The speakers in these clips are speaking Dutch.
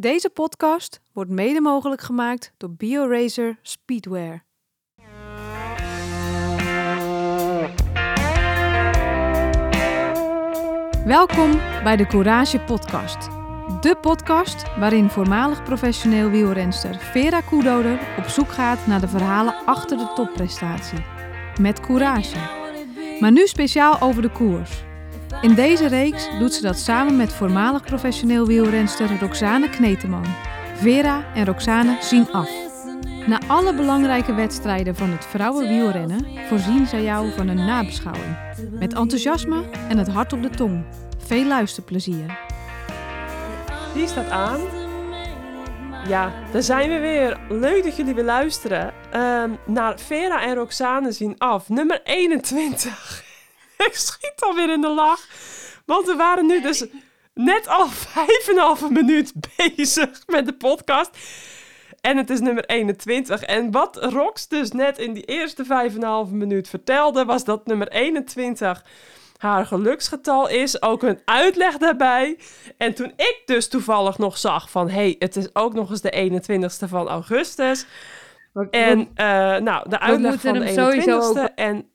Deze podcast wordt mede mogelijk gemaakt door BioRacer Speedwear. Welkom bij de Courage Podcast. De podcast waarin voormalig professioneel wielrenster Vera Koedoder op zoek gaat naar de verhalen achter de topprestatie. Met courage. Maar nu speciaal over de koers. In deze reeks doet ze dat samen met voormalig professioneel wielrenster Roxane Kneteman. Vera en Roxane zien af. Na alle belangrijke wedstrijden van het vrouwenwielrennen voorzien zij jou van een nabeschouwing. Met enthousiasme en het hart op de tong. Veel luisterplezier. Die staat aan. Ja, daar zijn we weer. Leuk dat jullie weer luisteren. Ehm, naar Vera en Roxane zien af. Nummer 21. Ik schiet alweer in de lach. Want we waren nu dus net al vijf en een halve minuut bezig met de podcast. En het is nummer 21. En wat Rox dus net in die eerste vijf en een halve minuut vertelde, was dat nummer 21 haar geluksgetal is. Ook een uitleg daarbij. En toen ik dus toevallig nog zag van... hé, hey, het is ook nog eens de 21ste van augustus. En uh, nou, de uitleg van de 21ste. En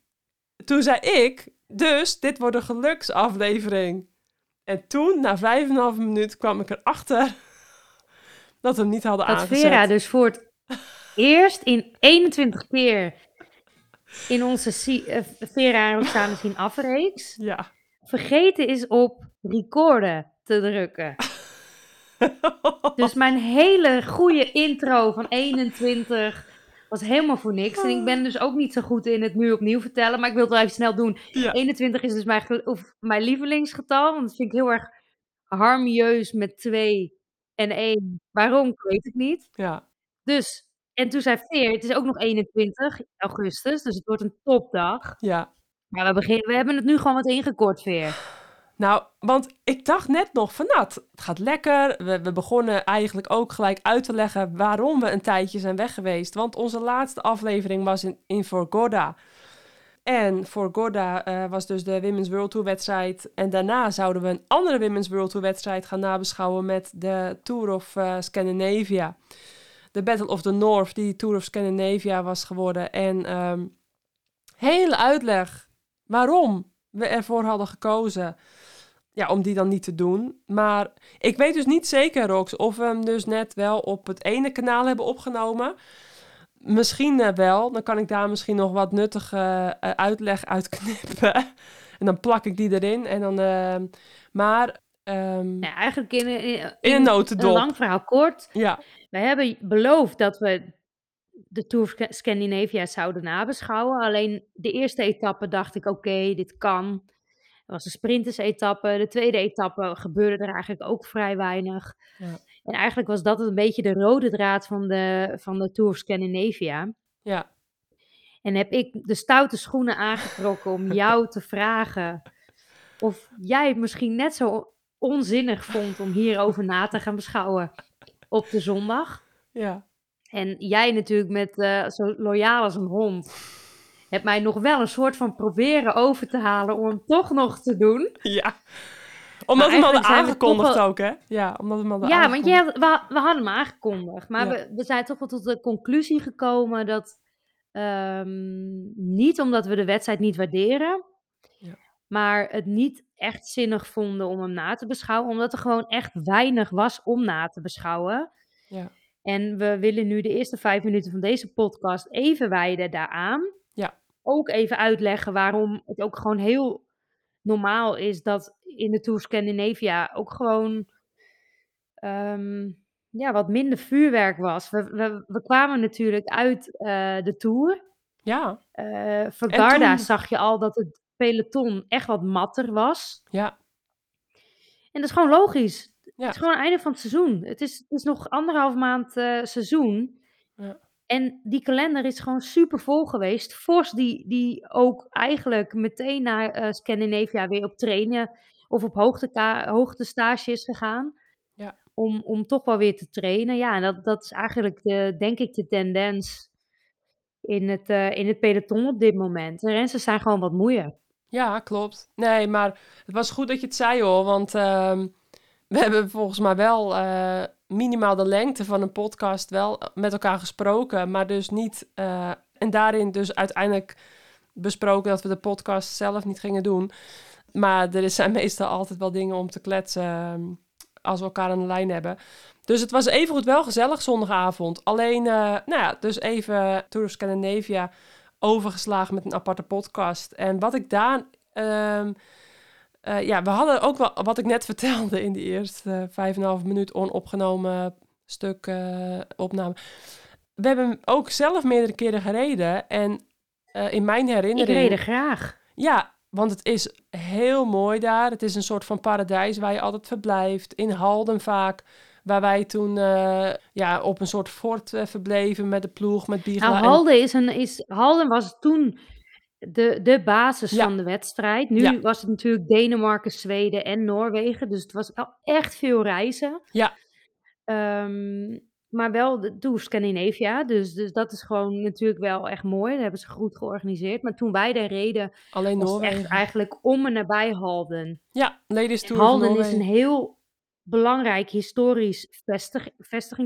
toen zei ik... Dus, dit wordt een geluksaflevering. En toen, na vijf en een half minuut, kwam ik erachter... dat we hem niet hadden dat aangezet. Vera dus voor het eerst in 21 keer in onze uh, Vera en Roxane zien afreeks ja. vergeten is op recorden te drukken. dus mijn hele goede intro van 21 was helemaal voor niks. En ik ben dus ook niet zo goed in het nu opnieuw vertellen, maar ik wil het wel even snel doen. Ja. 21 is dus mijn, of mijn lievelingsgetal, want dat vind ik heel erg harmieus met 2 en 1. Waarom, ik weet het niet. Ja. Dus en toen zei Veer, het is ook nog 21 augustus, dus het wordt een topdag. Ja. Maar we, beginnen, we hebben het nu gewoon wat ingekort, Veer. Nou, want ik dacht net nog van, nou, het gaat lekker. We, begonnen eigenlijk ook gelijk uit te leggen waarom we een tijdje zijn weg geweest. Want onze laatste aflevering was in, in Gorda. En voor Gorda uh, was dus de Women's World Tour wedstrijd. En daarna zouden we een andere Women's World Tour wedstrijd gaan nabeschouwen met de Tour of uh, Scandinavia de Battle of the North, die Tour of Scandinavia was geworden. En um, hele uitleg waarom we ervoor hadden gekozen. Ja, om die dan niet te doen. Maar ik weet dus niet zeker, Rox, of we hem dus net wel op het ene kanaal hebben opgenomen. Misschien uh, wel. Dan kan ik daar misschien nog wat nuttige uh, uitleg uitknippen. en dan plak ik die erin. En dan, uh, maar Um, ja, eigenlijk in, in, in, in een notendop. Een lang verhaal kort. Ja. We hebben beloofd dat we de Tour Scandinavia zouden nabeschouwen. Alleen de eerste etappe dacht ik, oké, okay, dit kan. Dat was een sprinters-etappe. De tweede etappe gebeurde er eigenlijk ook vrij weinig. Ja. En eigenlijk was dat een beetje de rode draad van de, van de Tour of Scandinavia. Ja. En heb ik de stoute schoenen aangetrokken om jou te vragen of jij het misschien net zo onzinnig vond om hierover na te gaan beschouwen op de zondag. Ja. En jij natuurlijk met uh, zo loyaal als een hond hebt mij nog wel een soort van proberen over te halen om hem toch nog te doen. Ja. Omdat we hem hadden aangekondigd wel... ook, hè? Ja, omdat we hem hadden Ja, want jij, we, we, hadden hem aangekondigd. Maar ja. we, we zijn toch wel tot de conclusie gekomen dat... Um, niet omdat we de wedstrijd niet waarderen... Ja. maar het niet echt zinnig vonden om hem na te beschouwen. Omdat er gewoon echt weinig was om na te beschouwen. Ja. En we willen nu de eerste vijf minuten van deze podcast even wijden daaraan. Ook even uitleggen waarom het ook gewoon heel normaal is dat in de Tour Scandinavia ook gewoon um, ja, wat minder vuurwerk was. We, we, we kwamen natuurlijk uit uh, de Tour. Ja. Uh, voor Garda toen... zag je al dat het peloton echt wat matter was. Ja. En dat is gewoon logisch. Ja. Het is gewoon het einde van het seizoen. Het is, het is nog anderhalf maand uh, seizoen. Ja. En die kalender is gewoon super vol geweest. Vos die, die ook eigenlijk meteen naar uh, Scandinavia weer op trainen of op hoogte, hoogtestage is gegaan. Ja. Om, om toch wel weer te trainen. Ja, en dat, dat is eigenlijk de, denk ik de tendens in het, uh, in het peloton op dit moment. De rensters zijn gewoon wat moeier. Ja, klopt. Nee, maar het was goed dat je het zei hoor. Want uh, we hebben volgens mij wel uh, minimaal de lengte van een podcast wel met elkaar gesproken, maar dus niet. eh, en daarin dus uiteindelijk besproken dat we de podcast zelf niet gingen doen. Maar er zijn meestal altijd wel dingen om te kletsen ehm, als we elkaar aan de lijn hebben. Dus het was evengoed wel gezellig zondagavond. Alleen, eh, nou ja, dus even Tour of Scandinavia overgeslagen met een aparte podcast. En wat ik daar... ehm, eh, ja, we hadden ook wel, wat ik net vertelde in die eerste vijf en half minuut onopgenomen stuk eh, opname. We hebben ook zelf meerdere keren gereden. En eh, in mijn Ik herinnering... reed er graag. Ja, want het is heel mooi daar. Het is een soort van paradijs waar je altijd verblijft. In Halden vaak. Waar wij toen ja, op een soort fort verbleven met de ploeg, met Bigela. Nou, en- Halden, is een, is, Halden was toen de, de basis Ja. van de wedstrijd. Nu Ja. was het natuurlijk Denemarken, Zweden en Noorwegen. Dus het was wel echt veel reizen. Ja. Ehm, maar wel de Tour Scandinavia. Dus, dus dat is gewoon natuurlijk wel echt mooi. Dat hebben ze goed georganiseerd. Maar toen wij daar reden, Alleen was het echt Noorwegen. eigenlijk om en nabij Halden. Ja, Ladies Tour Halden is een heel belangrijk historisch vestig,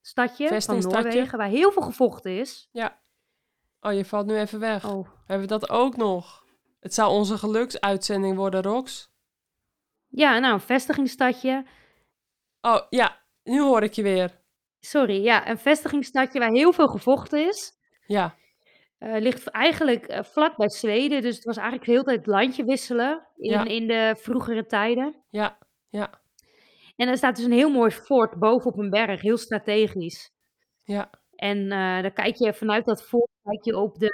stadje van. Noorwegen, waar heel veel gevochten is. Oh, je valt nu even weg. Oh. Hebben we dat ook nog? Het zou onze geluksuitzending worden, Rox. Ja, nou, een vestigingsstadje. Oh, ja. Nu hoor ik je weer. Sorry, ja, een vestigingsstadje waar heel veel gevochten is. Ja, Eh, ligt eigenlijk eh, vlak bij Zweden, dus het was eigenlijk de hele tijd landje wisselen in, Ja. in de vroegere tijden. ja, ja, En er staat dus een heel mooi fort bovenop een berg, heel strategisch. ja. En eh, dan kijk je vanuit dat fort kijk je op de,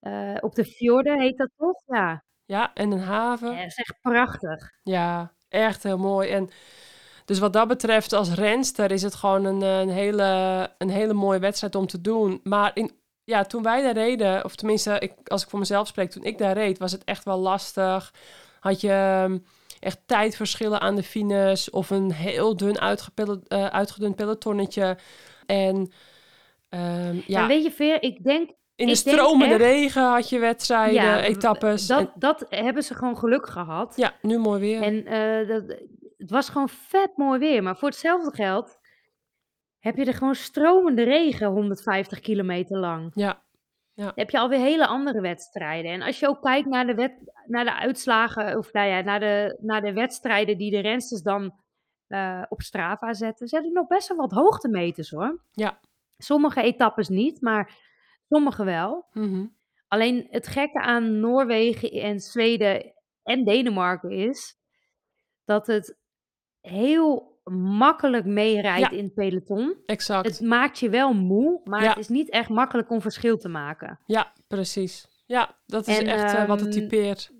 eh, op de fjorden, heet dat toch? Ja, Ja, en een haven. Ja, dat is echt prachtig. Ja, echt heel mooi. En dus wat dat betreft, als renster is het gewoon een, eh, een, hele, een hele mooie wedstrijd om te doen. Maar in, ja, toen wij daar reden, of tenminste, ik, als ik voor mezelf spreek, toen ik daar reed, was het echt wel lastig. Had je ehm, echt tijdverschillen aan de fines of een heel dun uitgepille- uitgedund pelotonnetje. En ehm, Ja. ja, weet je, Veer, ik denk, in de stromende echt- regen had je wedstrijden, ja, etappes. dat, En- dat hebben ze gewoon geluk gehad. ja, nu mooi weer. En eh, dat, het was gewoon vet mooi weer. Maar voor hetzelfde geld heb je er gewoon stromende regen 150 kilometer lang. Ja, Dan heb je alweer hele andere wedstrijden. En als je ook kijkt naar de, wet, naar de uitslagen, of nou ja, naar de, naar de wedstrijden die de rensters dan eh, op Strava zetten, zetten nog best wel wat hoogtemeters hoor. Ja. Sommige etappes niet, maar sommige wel. mhm. Alleen het gekke aan Noorwegen en Zweden en Denemarken is dat het heel makkelijk meerijdt Ja. in het peloton. exact. Het maakt je wel moe, maar Ja. het is niet echt makkelijk om verschil te maken. Ja, precies. Ja, dat is En, echt eh, wat het ehm, typeert.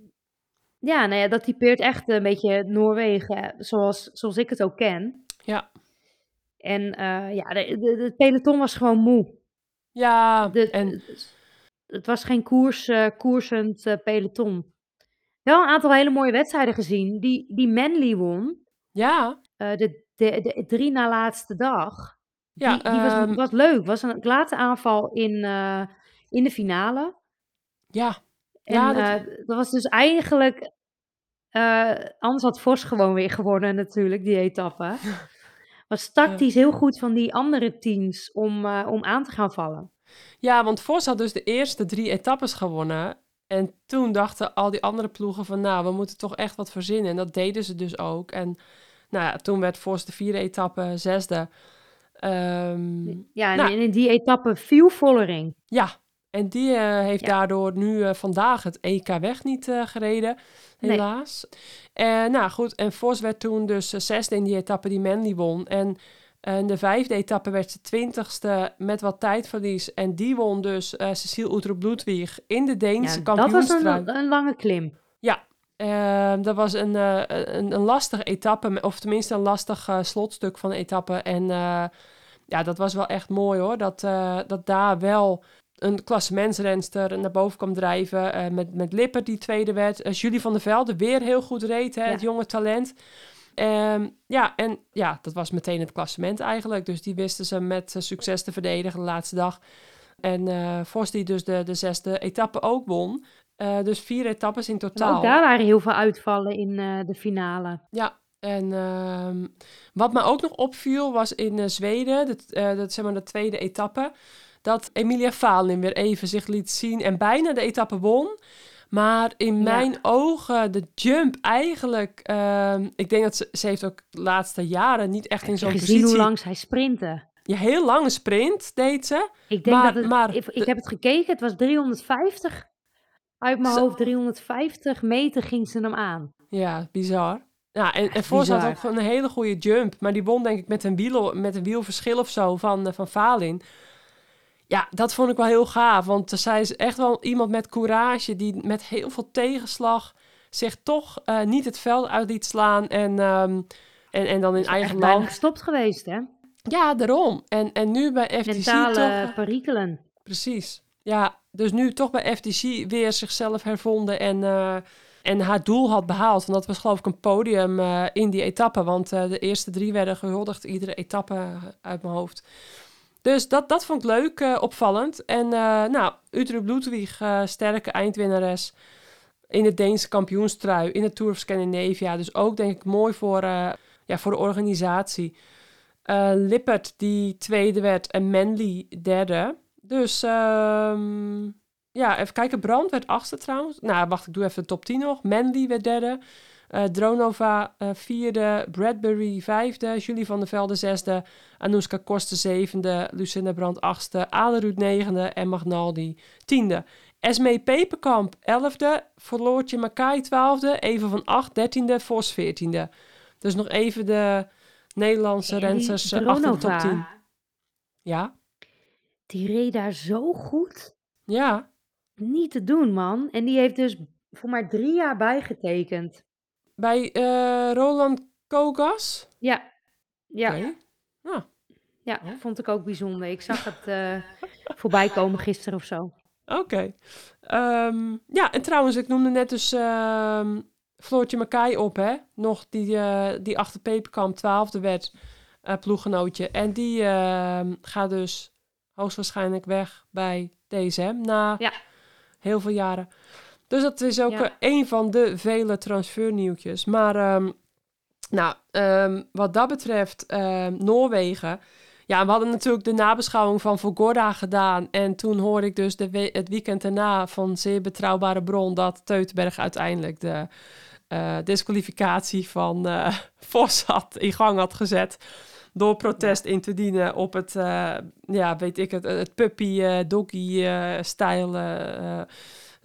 Ja, nou ja, dat typeert echt een beetje Noorwegen zoals, zoals ik het ook ken. Ja. En eh, ja, de, de, de peloton was gewoon moe. Ja, De, en Het was geen koers, eh, koersend eh, peloton. Wel een aantal hele mooie wedstrijden gezien. Die, die Manly won, ja, eh, de, de, de drie na laatste dag. Ja, die, die was, ehm, was leuk. Was een late aanval in, eh, in de finale. ja, En Ja, dat- dat... dat was dus eigenlijk... eh, anders had Vos gewoon weer gewonnen natuurlijk, die etappe. Was tactisch heel goed van die andere teams om, eh, om aan te gaan vallen. ja, want Vos had dus de eerste drie etappes gewonnen. En toen dachten al die andere ploegen van, nou, we moeten toch echt wat verzinnen. En dat deden ze dus ook. En nou ja, toen werd Vos de vierde etappe zesde. Ehm, Ja, en Nou. in die etappe viel Vollering. ja, en die eh, heeft Ja. daardoor nu eh, vandaag het EK weg niet eh, gereden, Nee. helaas. En nou goed, en Vos werd toen dus zesde in die etappe die Manly won. En in de vijfde etappe werd ze twintigste met wat tijdverlies. En die won dus Cecile Uttrup Ludwig in de Deense Ja, dat was een, een lange klim. Ehm, dat was een, een, een lastige etappe, of tenminste een lastig slotstuk van de etappe. En ja, dat was wel echt mooi hoor. Dat, dat daar wel een klassementsrenster naar boven kwam drijven. eh, met, met Lipper die tweede werd. Eh, Julie van der Velde weer heel goed reed, hè, Ja. het jonge talent. Ehm, ja, en ja, dat was meteen het klassement eigenlijk. Dus die wisten ze met eh, succes te verdedigen de laatste dag. En eh Vos die dus de, de zesde etappe ook won. Dus vier etappes in totaal. ook daar waren heel veel uitvallen in de finale. Ja, En ehm, wat me ook nog opviel was in uh, Zweden, dat, uh, dat zeg maar de tweede etappe, dat Emilia Falin weer even zich liet zien en bijna de etappe won. Maar in Ja. mijn ogen, de jump eigenlijk, ehm, ik denk dat ze, ze heeft ook de laatste jaren niet echt in zo'n gezien positie. hoe lang zij sprinten? Ja, heel lange sprint deed ze. Ik denk Maar- dat het, maar ik, heb het gekeken, het was 350. Uit mijn Zo. hoofd 350 meter ging ze hem aan. Ja, bizar. Ja, en, en voor ze had ook een hele goede jump. Maar die won denk ik met een, wiel, met een wielverschil of zo van, eh, van Falin. Ja, dat vond ik wel heel gaaf. Want zij is echt wel iemand met courage... die met heel veel tegenslag zich toch eh, niet het veld uit liet slaan. En, ehm, en, en dan in eigen echt bijna land. gestopt geweest, hè? Ja, daarom. En, en nu bij FTC Mentale toch... eh, perikelen. Precies. Ja, dus nu toch bij FTC weer zichzelf hervonden en, eh, en haar doel had behaald. En dat was geloof ik een podium in die etappe. Want de eerste drie werden gehuldigd, iedere etappe uit mijn hoofd. Dus dat, dat vond ik leuk, eh, opvallend. En eh nou, Utrecht eh, sterke eindwinnares in de Deense kampioenstrui, in de Tour of Scandinavia. Dus ook denk ik mooi voor, ja, voor de organisatie. Lippert die tweede werd en Manley derde. Dus ehm, ja, even kijken. Brand werd achtste trouwens. Nou, wacht, ik doe even de top 10 nog. Manley werd derde. Eh, Dronova eh, vierde. Bradbury vijfde. Julie van der Velde zesde. Anouska Koster zevende. Lucinda Brand achtste. Alerud negende. En Magnaldi tiende. Esmee Peperkamp elfde. Verloortje Makai twaalfde. Even van acht dertiende. Vos veertiende. Dus nog even de Nederlandse rensters eh, achter de top Dronova, 10. Ja, Die reed daar zo goed. ja. Niet te doen, man. En die heeft dus voor maar drie jaar bijgetekend. Bij eh, Roland Kogas. Ja, ja. Ah, ja, vond ik ook bijzonder. Ik zag het eh, voorbij komen gisteren of zo. Oké. Ehm, ja, en trouwens, ik noemde net dus ehm Floortje Makai op, hè? Nog die, eh, die achter Peperkamp twaalfde werd, ploeggenootje. En die ehm, gaat dus hoogstwaarschijnlijk weg bij DSM na Ja. heel veel jaren. Dus dat is ook Ja. een van de vele transfernieuwtjes. Maar ehm, nou, ehm, wat dat betreft, ehm, Noorwegen. Ja, we hadden natuurlijk de nabeschouwing van Vogorda gedaan. En toen hoorde ik dus de we- het weekend daarna van zeer betrouwbare bron... dat Teutenberg uiteindelijk de eh, disqualificatie van eh Vos had, in gang had gezet... door protest in te dienen op het, eh, ja, weet ik het, het puppy, doggy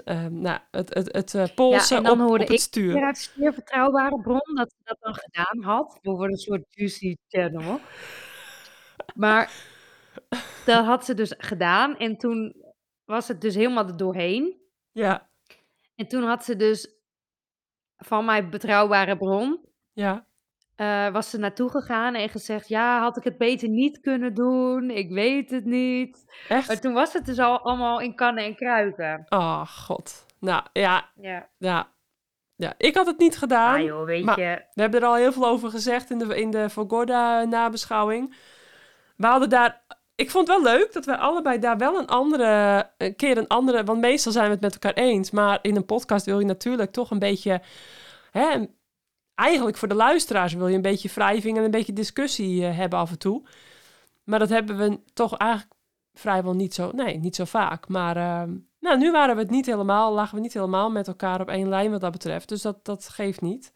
eh, stijl... eh, eh, eh, nou, het, het, het eh, polsen en dan op, hoorde op het ik stuur. weer uit zeer vertrouwbare bron dat ze dat dan gedaan had. Voor een soort juicy channel. Maar dat had ze dus gedaan. En toen was het dus helemaal er doorheen. Ja, En toen had ze dus van mijn betrouwbare bron... ja. Eh, was ze naartoe gegaan en gezegd... Ja, had ik het beter niet kunnen doen? Ik weet het niet. Echt? Maar toen was het dus al allemaal in kannen en kruiken. Oh, god. Nou, ja, Ja, ja. Ja, ik had het niet gedaan. ah, joh, weet maar- je... We hebben er al heel veel over gezegd in de, in de Vogorda-nabeschouwing. We hadden daar... Ik vond het wel leuk dat we allebei daar wel een andere... Een keer een andere... Want meestal zijn we het met elkaar eens. Maar in een podcast wil je natuurlijk toch een beetje... Hè, eigenlijk voor de luisteraars wil je een beetje wrijving en een beetje discussie eh, hebben af en toe. Maar dat hebben we toch eigenlijk vrijwel niet zo... Nee, niet zo vaak. Maar ehm, nou, nu waren we het niet helemaal... Lagen we niet helemaal met elkaar op één lijn wat dat betreft. Dus dat, dat geeft niet.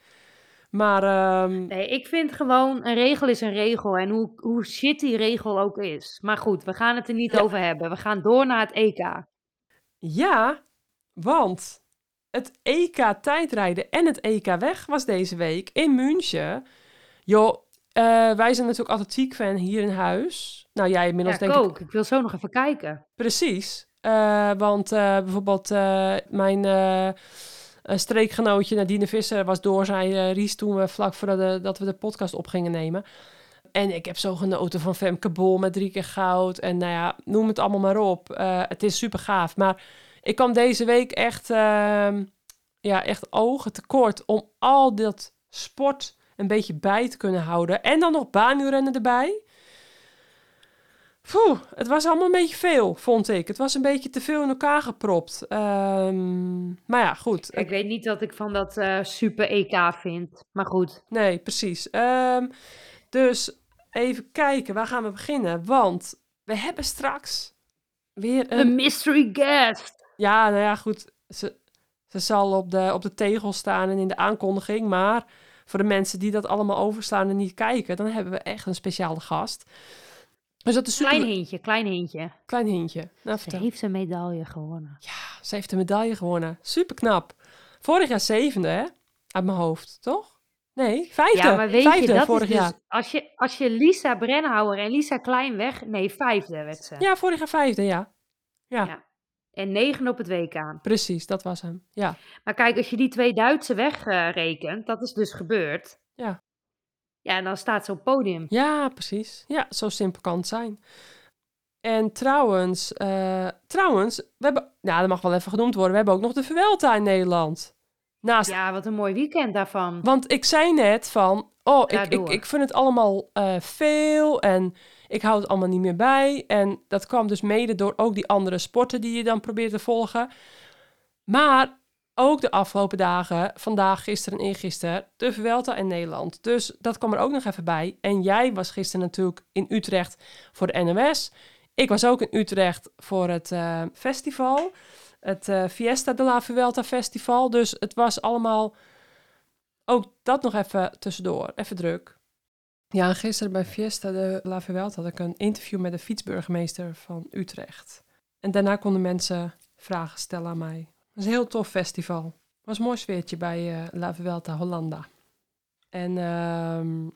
Maar ehm, Nee, ik vind gewoon, een regel is een regel. En hoe, hoe shit die regel ook is. Maar goed, we gaan het er niet Ja. over hebben. We gaan door naar het EK. ja, want het EK tijdrijden en het EK weg was deze week in München. Joh, eh, wij zijn natuurlijk atletiek-fan hier in huis. Nou, jij inmiddels denk ik ook. Ik wil zo nog even kijken. Precies. Eh, want eh, bijvoorbeeld mijn streekgenootje Nadine Visser was door, eh, Ries toen we vlak voordat de, dat we de podcast op gingen nemen. En ik heb zo genoten van Femke Bol met drie keer goud. En nou ja, noem het allemaal maar op. Het is super gaaf. Maar ik kwam deze week echt, ehm, ja, echt ogen tekort om al dat sport een beetje bij te kunnen houden. En dan nog baanwielrennen erbij. Poeh, het was allemaal een beetje veel, vond ik. Het was een beetje te veel in elkaar gepropt. Ehm, maar ja, goed. Ik weet niet dat ik van dat eh, super EK vind. Maar goed. Nee, precies. Ehm, dus even kijken, waar gaan we beginnen? Want we hebben straks weer een... Een mystery guest. Ja, nou ja, goed. Ze, ze zal op de, op de tegel staan en in de aankondiging. Maar voor de mensen die dat allemaal overslaan en niet kijken, dan hebben we echt een speciale gast. Dus dat is super... Klein hintje, klein hintje. Klein hintje. Nou, Ze vertel. heeft een medaille gewonnen. Ja, ze heeft een medaille gewonnen. Super knap. Vorig jaar zevende, hè? Uit mijn hoofd, toch? Nee, vijfde. Ja, maar weet vijfde je, dat vorig is dus... jaar. Als je, als je Lisa Brennhauer en Lisa Klein weg... Nee, vijfde werd ze. Ja, vorig jaar vijfde, ja. Ja, Ja. En negen op het WK. precies, dat was hem. Ja, Maar kijk, als je die twee Duitse wegrekent, dat is dus gebeurd. Ja. Ja, en dan staat ze op podium. ja precies. Ja, zo simpel kan het zijn. En trouwens, eh, trouwens, we hebben, nou, dat mag wel even genoemd worden, we hebben ook nog de Vuelta in Nederland. Naast Ja, wat een mooi weekend daarvan. Want ik zei net van, oh, Ja, ik, ik, ik vind het allemaal eh, veel en ik hou het allemaal niet meer bij. En dat kwam dus mede door ook die andere sporten die je dan probeert te volgen. Maar ook de afgelopen dagen, vandaag, gisteren en eergisteren, de Vuelta in Nederland. Dus dat kwam er ook nog even bij. En jij was gisteren natuurlijk in Utrecht voor de NOS. Ik was ook in Utrecht voor het eh, festival. Het eh, Fiesta de la Vuelta Festival. Dus het was allemaal ook dat nog even tussendoor, even druk. Ja, en gisteren bij Fiesta de La Vuelta had ik een interview met de fietsburgemeester van Utrecht. En daarna konden mensen vragen stellen aan mij. Het was een heel tof festival. Het was een mooi sfeertje bij eh, La Vuelta Hollanda. En ehm,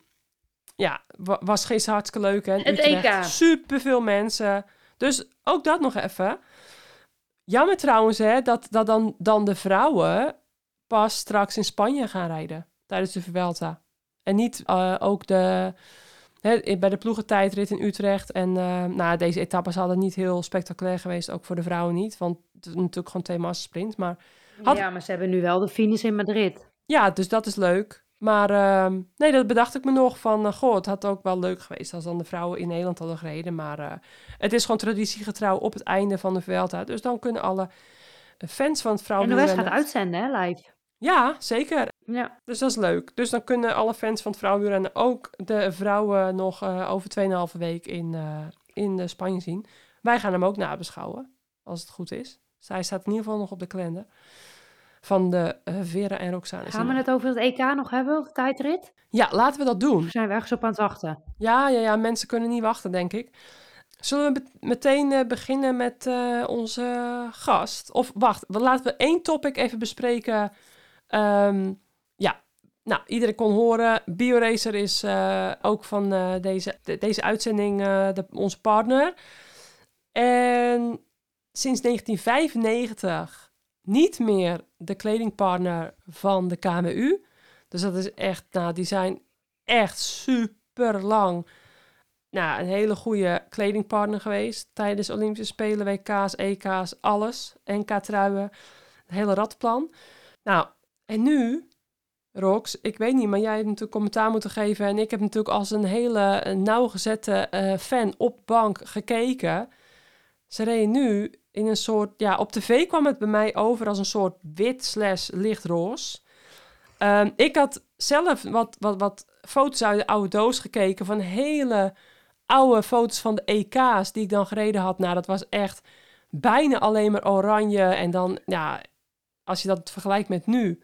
ja, wa- was gisteren hartstikke leuk. Hè? Het Utrecht. EK. Superveel mensen. Dus ook dat nog even. Jammer trouwens hè, dat, dat dan, dan de vrouwen pas straks in Spanje gaan rijden tijdens de Vuelta. En niet eh, ook de, hè, bij de ploegentijdrit in Utrecht. En eh, nou, deze etappes hadden niet heel spectaculair geweest, ook voor de vrouwen niet. Want het is natuurlijk gewoon twee massasprint. Maar Had- Ja, maar ze hebben nu wel de finish in Madrid. ja, dus dat is leuk. Maar ehm, nee, dat bedacht ik me nog van, uh, goh, het had ook wel leuk geweest als dan de vrouwen in Nederland hadden gereden. Maar eh, het is gewoon traditiegetrouw op het einde van de Vuelta. Dus dan kunnen alle eh, fans van het En vrouwen... de West gaat uitzenden, hè, live. Ja, zeker. Ja. Dus dat is leuk. Dus dan kunnen alle fans van het vrouwenwielrennen ook de vrouwen nog eh, over 2,5 week in, eh, in Spanje zien. Wij gaan hem ook nabeschouwen, als het goed is. Zij staat in ieder geval nog op de kalender van de eh, Vera en Roxane. Gaan we het over het EK nog hebben, of de tijdrit? Ja, laten we dat doen. Of zijn we ergens op aan het wachten? Ja, ja, ja, mensen kunnen niet wachten, denk ik. Zullen we meteen beginnen met onze gast? Of wacht, laten we één topic even bespreken. Ehm, ja, nou, iedereen kon horen. BioRacer is eh, ook van eh, deze, de- deze uitzending eh, de, onze partner. En sinds 1995 niet meer de kledingpartner van de KMU. Dus dat is echt, nou, die zijn echt super lang. Nou, een hele goede kledingpartner geweest tijdens Olympische Spelen, WK's, EK's, alles. NK-truien, het hele radplan. Nou, en nu, Rox, ik weet niet, maar jij hebt natuurlijk commentaar moeten geven. En ik heb natuurlijk als een hele nauwgezette eh, fan op bank gekeken. Ze reden nu in een soort, ja, op tv kwam het bij mij over als een soort wit slash lichtroos. Ehm, ik had zelf wat, wat, wat foto's uit de oude doos gekeken van hele oude foto's van de EK's die ik dan gereden had. Nou, dat was echt bijna alleen maar oranje. En dan, ja, als je dat vergelijkt met nu,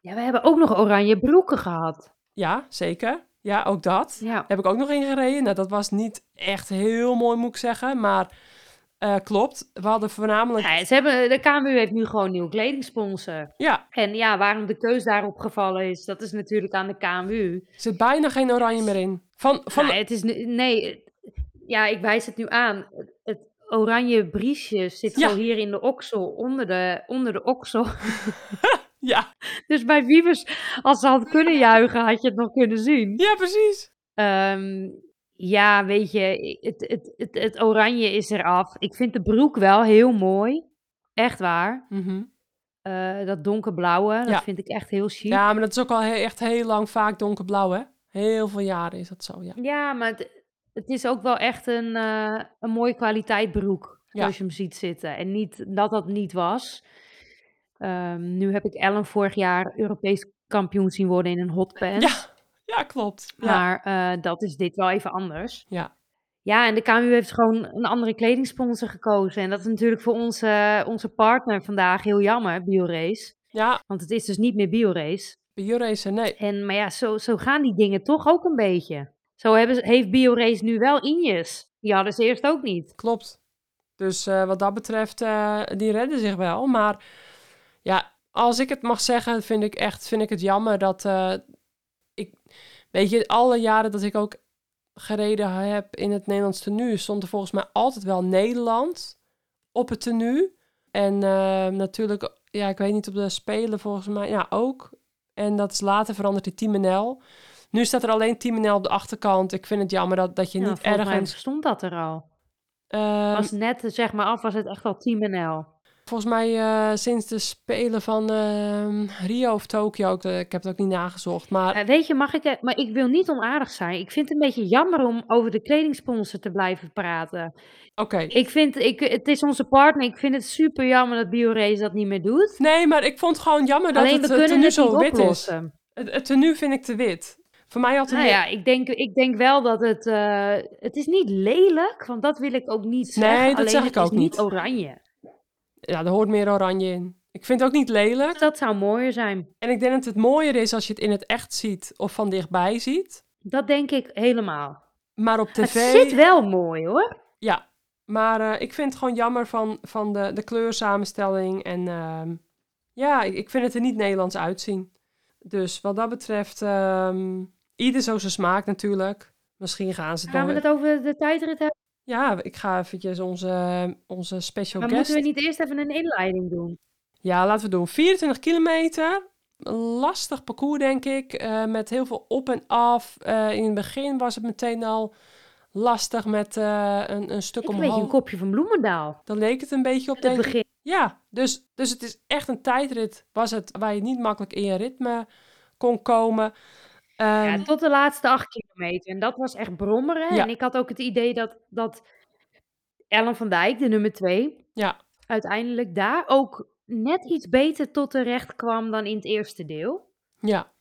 Ja, we hebben ook nog oranje broeken gehad. ja, zeker. Ja, ook dat. Ja. Heb ik ook nog in gereden. Nou, dat was niet echt heel mooi, moet ik zeggen. Maar eh, klopt. We hadden voornamelijk... Ja, ze hebben, de KMU heeft nu gewoon een nieuwe kledingsponsor. Ja, En ja, waarom de keus daarop gevallen is, dat is natuurlijk aan de KMU. er zit bijna geen oranje meer in. Van, van, Nou, het is, nu- nee, ja, ik wijs het nu aan. Het, oranje briesje zit Ja. zo hier in de oksel, onder de, onder de oksel. ja, Dus bij Wiebes, als ze had kunnen juichen, had je het nog kunnen zien. ja, precies. Ehm, ja, weet je, het, het, het, het oranje is eraf. Ik vind de broek wel heel mooi. Echt waar. Mhm. Eh, dat donkerblauwe, dat Ja. vind ik echt heel chic. Ja, maar dat is ook al he- echt heel lang vaak donkerblauw, hè? Heel veel jaren is dat zo, ja. Ja, maar het, het is ook wel echt een, eh, een mooie kwaliteit broek, Ja. zoals je hem ziet zitten. En niet dat dat niet was. Ehm, nu heb ik Ellen vorig jaar Europees kampioen zien worden in een hotpants. Ja, ja klopt. Ja. Maar eh, dat is dit wel even anders. ja. Ja, en de KMU heeft gewoon een andere kledingsponsor gekozen. En dat is natuurlijk voor onze, onze partner vandaag heel jammer, BioRace. Ja, Want het is dus niet meer BioRace. bij Jurrace, nee. En, maar ja, zo, zo gaan die dingen toch ook een beetje. Zo hebben, ze- heeft BioRace nu wel Injes. Die hadden ze eerst ook niet. Klopt. Dus eh, wat dat betreft, eh, die redden zich wel. Maar ja, als ik het mag zeggen, vind ik echt vind ik het jammer dat eh, ik, weet je, alle jaren dat ik ook gereden heb in het Nederlands tenue, stond er volgens mij altijd wel Nederland op het tenue. En eh, natuurlijk, ja, ik weet niet op de Spelen volgens mij, ja ook. En dat is later veranderd in Team NL. Nu staat er alleen Team NL op de achterkant. Ik vind het jammer dat, dat je Ja, niet ergens... stond dat er al. ehm, Was net, zeg maar af, was het echt al Team NL. Volgens mij eh, sinds de Spelen van ehm, Rio of Tokio, ik, eh, ik heb het ook niet nagezocht, maar Eh, weet je, mag ik... het- Maar ik wil niet onaardig zijn. Ik vind het een beetje jammer om over de kledingsponsor te blijven praten. oké. Ik vind, ik, het is onze partner. Ik vind het super jammer dat BioRace dat niet meer doet. Nee, maar ik vond het gewoon jammer dat Alleen het kunnen tenue het zo wit is. Het, het tenue vind ik te wit. Voor mij had het Nou ja, ik denk, ik denk wel dat het... eh, het is niet lelijk, want dat wil ik ook niet Nee, zeggen. dat Alleen zeg het ik is ook niet. oranje. Ja, er hoort meer oranje in. Ik vind het ook niet lelijk. Dat zou mooier zijn. En ik denk dat het mooier is als je het in het echt ziet of van dichtbij ziet. Dat denk ik helemaal. Maar op Het tv... zit wel mooi hoor. Ja, maar eh, ik vind het gewoon jammer van, van de, de kleursamenstelling. En ehm, ja, ik, vind het er niet Nederlands uitzien. Dus wat dat betreft, ehm, ieder zo zijn smaak natuurlijk. Misschien gaan ze Gaan we door- het over de tijdrit hebben? Ja, ik ga eventjes onze, onze special Maar guest... moeten we niet eerst even een inleiding doen? Ja, laten we doen. 24 kilometer. Een lastig parcours, denk ik. eh, met heel veel op en af. Eh, in het begin was het meteen al lastig met eh, een, een stuk Ik een beetje omhoog. een kopje van Bloemendaal. Dan leek het een beetje op, Het denk ik. begin. Ja, dus, dus het is echt een tijdrit was het, waar je niet makkelijk in je ritme kon komen. Ehm, Ja, tot de laatste acht kilometer. En dat was echt brommeren. Ja. En ik had ook het idee dat, dat Ellen van Dijk, de nummer twee, ja, uiteindelijk daar ook net iets beter tot terecht kwam dan in het eerste deel. ja.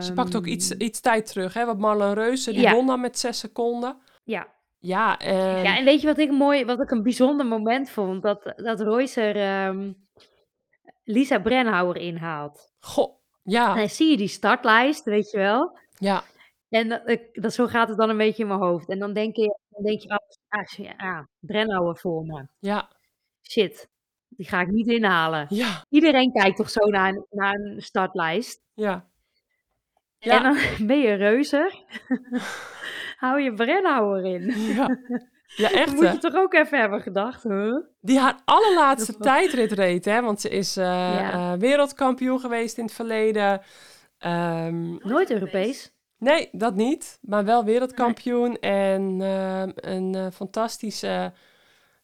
Ze pakt ook iets, Ehm, iets tijd terug. Hè? Want Marlon Reuze, die Ja. won dan met zes seconden. Ja. Ja, en, ja, en weet je wat ik mooi, wat ik een bijzonder moment vond? Dat, dat Roycer ehm, Lisa Brenhauer inhaalt. goh, ja, En dan zie je die startlijst, weet je wel. ja, En dat, ik- dat, zo gaat het dan een beetje in mijn hoofd. En dan denk je, dan denk je ah, ah, shit, ah, Brenhauer voor me. ja, Shit, die ga ik niet inhalen. ja, Iedereen kijkt toch zo naar een, naar een startlijst. ja. En Ja, dan ben je reuzer. Hou je Brenhauer in. ja. Ja echt moet je toch ook even hebben gedacht, huh? Die haar allerlaatste tijdrit reed, hè. Want ze is eh, Ja. eh, wereldkampioen geweest in het verleden. Ehm, Nooit Europees. Nee, dat niet. Maar wel wereldkampioen en ehm, een eh, fantastische,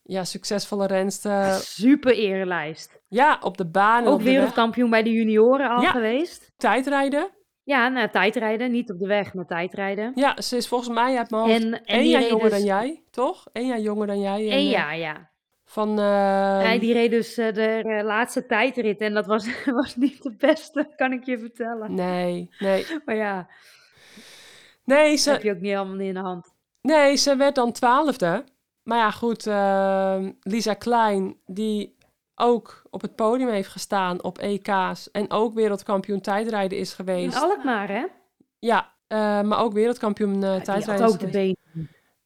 ja, succesvolle renster. Super erelijst. Ja, op de baan Ook wereldkampioen bij de junioren al Ja. geweest. Tijdrijden. Ja, nou, tijdrijden. Niet op de weg, maar tijdrijden. Ja, ze is volgens mij uit mijn hoofd En, en één die jaar reed jonger dus... dan jij, toch? Eén jaar jonger dan jij. en, Eén eh, jaar, ja. Van, ehm, Hij die reed dus eh, de eh, laatste tijdrit en dat was, was niet de beste, kan ik je vertellen. Nee, nee. Maar ja, Nee dat ze, heb je ook niet allemaal in de hand. nee, ze werd dan twaalfde. Maar ja, goed. ehm, Lisa Klein, die ook op het podium heeft gestaan op EK's. En ook wereldkampioen tijdrijden is In geweest. Alkmaar, hè? Ja, eh, maar ook wereldkampioen eh Die tijdrijden. ook de been.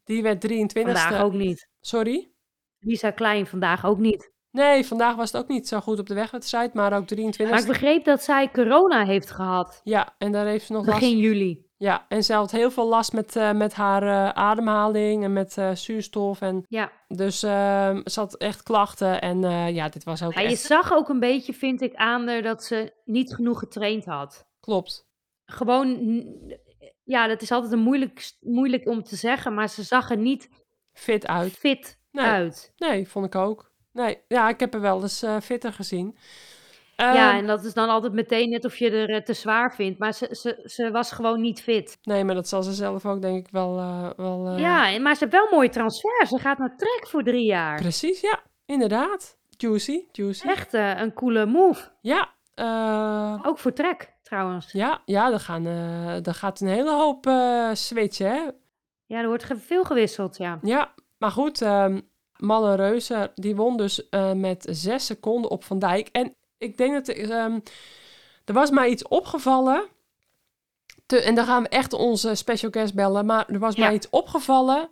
Die werd 23ste. Vandaag ook niet. Sorry? Lisa Klein vandaag ook niet. Nee, vandaag was het ook niet zo goed op de wegwedstrijd, maar ook 23ste. Maar ik begreep dat zij corona heeft gehad. Ja, en daar heeft ze nog last. Begin juli. Ja, en ze had heel veel last met, eh, met haar eh, ademhaling en met eh, zuurstof. En Ja. dus ehm, ze had echt klachten. En ja, dit was ook ja. Je zag ook een beetje, vind ik, aan haar dat ze niet genoeg getraind had. Klopt. Gewoon, ja, dat is altijd een moeilijk, moeilijk om te zeggen, maar ze zag er niet Fit uit. fit Nee. uit. Nee, vond ik ook. Nee, ja, ik heb er wel eens fitter gezien. Ja, Ehm, en dat is dan altijd meteen net of je er eh, te zwaar vindt. Maar ze, ze, ze was gewoon niet fit. Nee, maar dat zal ze zelf ook denk ik wel... eh, wel eh, Ja, en- maar ze heeft wel een mooie transfer. Ze gaat naar Trek voor drie jaar. Precies, ja. Inderdaad. Juicy, juicy. Echt eh, een coole move. Ja. eh, Ook voor Trek, trouwens. ja, ja, er, gaan, eh, er gaat een hele hoop eh switchen, hè. Ja, er wordt ge- veel gewisseld, ja. Ja, maar goed. ehm Malle Reuser, die won dus eh, met zes seconden op Van Dijk. En ik denk dat... ehm, er was mij iets opgevallen... Te, en dan gaan we echt onze special guest bellen. Maar er was Ja. mij iets opgevallen.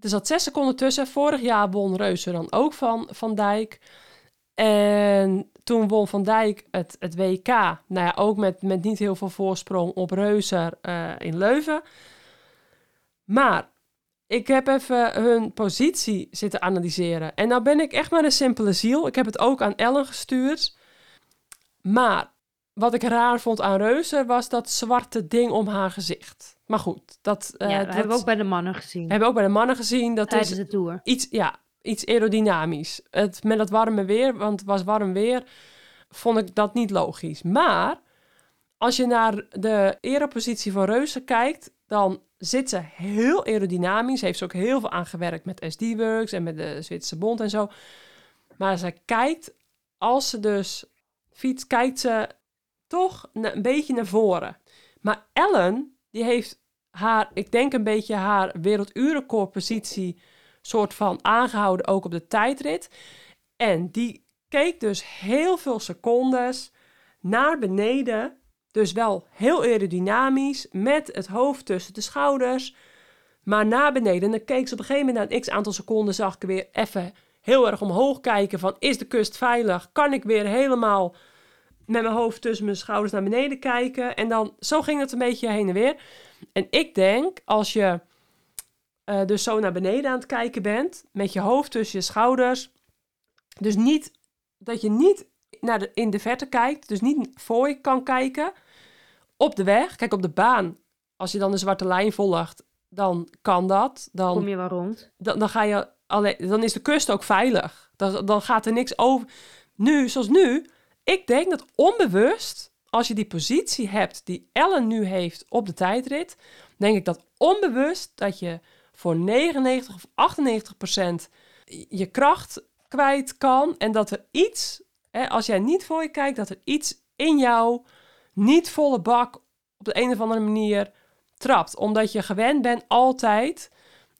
Er zat zes seconden tussen. Vorig jaar won Reuser dan ook van Van Dijk. En toen won Van Dijk het, het WK. Nou ja, ook met, met niet heel veel voorsprong op Reuser eh, in Leuven. Maar ik heb even hun positie zitten analyseren. En nou ben ik echt maar een simpele ziel. Ik heb het ook aan Ellen gestuurd. Maar wat ik raar vond aan Reuser was dat zwarte ding om haar gezicht. Maar goed, dat, eh, ja, dat dat hebben we ook bij de mannen gezien. hebben we ook bij de mannen gezien. Dat tijdens is de tour. iets, ja, iets aerodynamisch. Het, met dat warme weer, want het was warm weer, vond ik dat niet logisch. Maar als je naar de aeropositie van Reuzen kijkt, dan zit ze heel aerodynamisch. Heeft ze ook heel veel aan gewerkt met SD-Works en met de Zwitserse Bond en zo. Maar ze kijkt, als ze dus fietst, kijkt ze toch een beetje naar voren. Maar Ellen, die heeft haar, ik denk een beetje haar werelduurrecordpositie soort van aangehouden, ook op de tijdrit. En die keek dus heel veel secondes naar beneden. Dus wel heel aerodynamisch, met het hoofd tussen de schouders. Maar naar beneden. En dan keek ze op een gegeven moment na een x aantal seconden, zag ik weer even heel erg omhoog kijken van, is de kust veilig? Kan ik weer helemaal met mijn hoofd tussen mijn schouders naar beneden kijken? En dan, zo ging het een beetje heen en weer. En ik denk, als je eh, dus zo naar beneden aan het kijken bent, met je hoofd tussen je schouders, dus niet, dat je niet naar de, in de verte kijkt, dus niet voor je kan kijken, op de weg, kijk op de baan, als je dan de zwarte lijn volgt, dan kan dat, dan Kom je wel rond. dan, dan ga je alleen, dan is de kust ook veilig. Dan, dan gaat er niks over. Nu, zoals nu, ik denk dat onbewust, als je die positie hebt die Ellen nu heeft op de tijdrit, denk ik dat onbewust dat je voor 99 of 98 procent je kracht kwijt kan en dat er iets, hè, als jij niet voor je kijkt, dat er iets in jou niet volle bak op de een of andere manier trapt, omdat je gewend bent altijd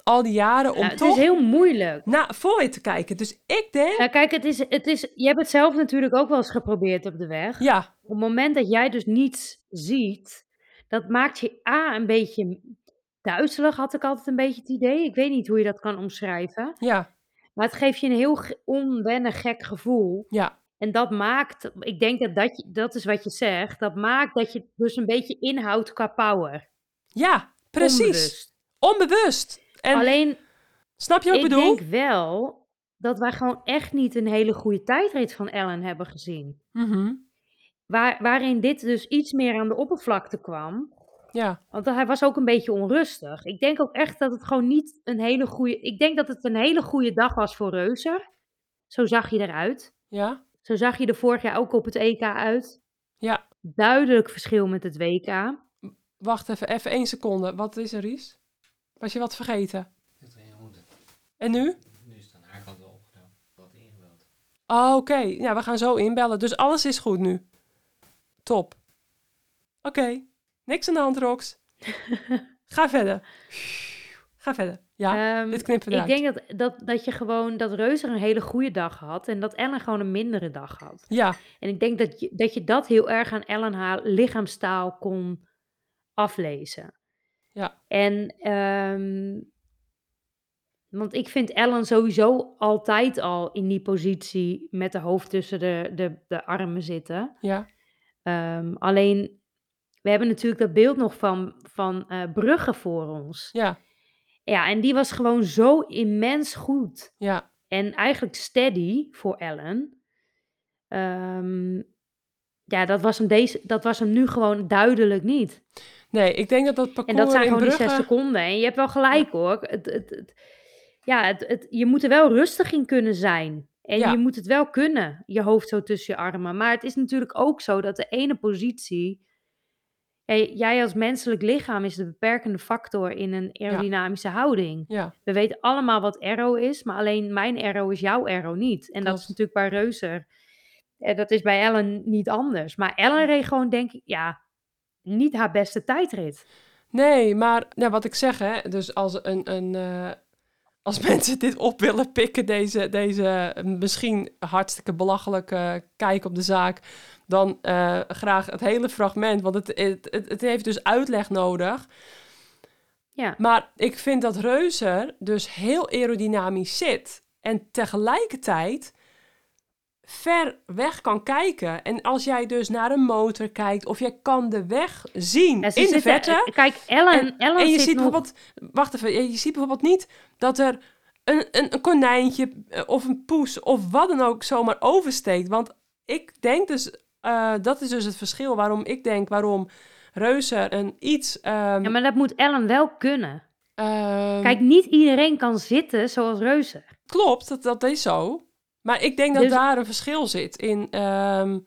al die jaren om Ja, het toch is heel moeilijk. naar voor je te kijken. Dus ik denk, Ja, kijk, het is, het is, je hebt het zelf natuurlijk ook wel eens geprobeerd op de weg. ja, Op het moment dat jij dus niets ziet, dat maakt je A een beetje duizelig, had ik altijd een beetje het idee. Ik weet niet hoe je dat kan omschrijven. ja, Maar het geeft je een heel onwennig, gek gevoel. ja, En dat maakt, ik denk dat dat, je, dat is wat je zegt, dat maakt dat je dus een beetje inhoudt qua power. ja, precies. Onbewust. Onbewust. En Alleen, snap je wat ik ik bedoel? denk wel dat wij gewoon echt niet een hele goede tijdrit van Ellen hebben gezien. Mhm, Waar, waarin dit dus iets meer aan de oppervlakte kwam. Ja, Want hij was ook een beetje onrustig. Ik denk ook echt dat het gewoon niet een hele goede. Ik denk dat het een hele goede dag was voor Reuzer. Zo zag je eruit. ja, Zo zag je er vorig jaar ook op het EK uit. ja. Duidelijk verschil met het WK. Wacht even, even één seconde. Wat is er, Ries? Was je wat vergeten? En nu? Nu is het aan haar kant wel opgedaan. Wat ingebeld. Oh, oké. Ja, we gaan zo inbellen. Dus alles is goed nu. Top. Oké. Niks aan de hand, Rox. Ga verder. Ga verder. Ja, Ehm, dit knippen we ik denk dat, dat, dat je gewoon dat Reuzer een hele goede dag had. En dat Ellen gewoon een mindere dag had. Ja, En ik denk dat je dat, je dat heel erg aan Ellen haar lichaamstaal kon aflezen. Ja. En, ehm, want ik vind Ellen sowieso altijd al in die positie met de hoofd tussen de, de, de armen zitten. ja, Ehm, alleen, we hebben natuurlijk dat beeld nog van, van eh, Brugge voor ons. ja, Ja, en die was gewoon zo immens goed. ja. En eigenlijk steady voor Ellen. Ehm, ja, dat was, hem deze, dat was hem nu gewoon duidelijk niet. Nee, ik denk dat dat En parcours dat zijn in gewoon die zes seconden. En je hebt wel gelijk hoor. Het, het, het, ja, het, het, je moet er wel rustig in kunnen zijn. En Ja. je moet het wel kunnen, je hoofd zo tussen je armen. Maar het is natuurlijk ook zo dat de ene positie. Jij als menselijk lichaam is de beperkende factor in een aerodynamische houding. Ja, We weten allemaal wat aero is, maar alleen mijn aero is jouw aero niet. En dat is natuurlijk bij Reuzer. En dat is bij Ellen niet anders. Maar Ellen reed gewoon, denk ik, ja, niet haar beste tijdrit. Nee, maar ja, wat ik zeg, hè, dus als, een, een, eh, als mensen dit op willen pikken, deze, deze eh, misschien hartstikke belachelijke kijk op de zaak, dan eh, graag het hele fragment, want het, het, het, het heeft dus uitleg nodig. Ja. Maar ik vind dat Reuzer dus heel aerodynamisch zit en tegelijkertijd ver weg kan kijken. En als jij dus naar een motor kijkt of jij kan de weg zien Ja, in de verte, Kijk, Ellen, en, Ellen en je zit ziet nog... bijvoorbeeld, wacht even, je ziet bijvoorbeeld niet dat er een, een, een konijntje eh, of een poes of wat dan ook zomaar oversteekt. Want ik denk dus, eh, dat is dus het verschil waarom ik denk waarom Reuzer een iets. ehm, Ja, maar dat moet Ellen wel kunnen. ehm, Kijk, niet iedereen kan zitten zoals Reuzer. Klopt, dat, dat is zo. Maar ik denk dat Dus- daar een verschil zit in, ehm,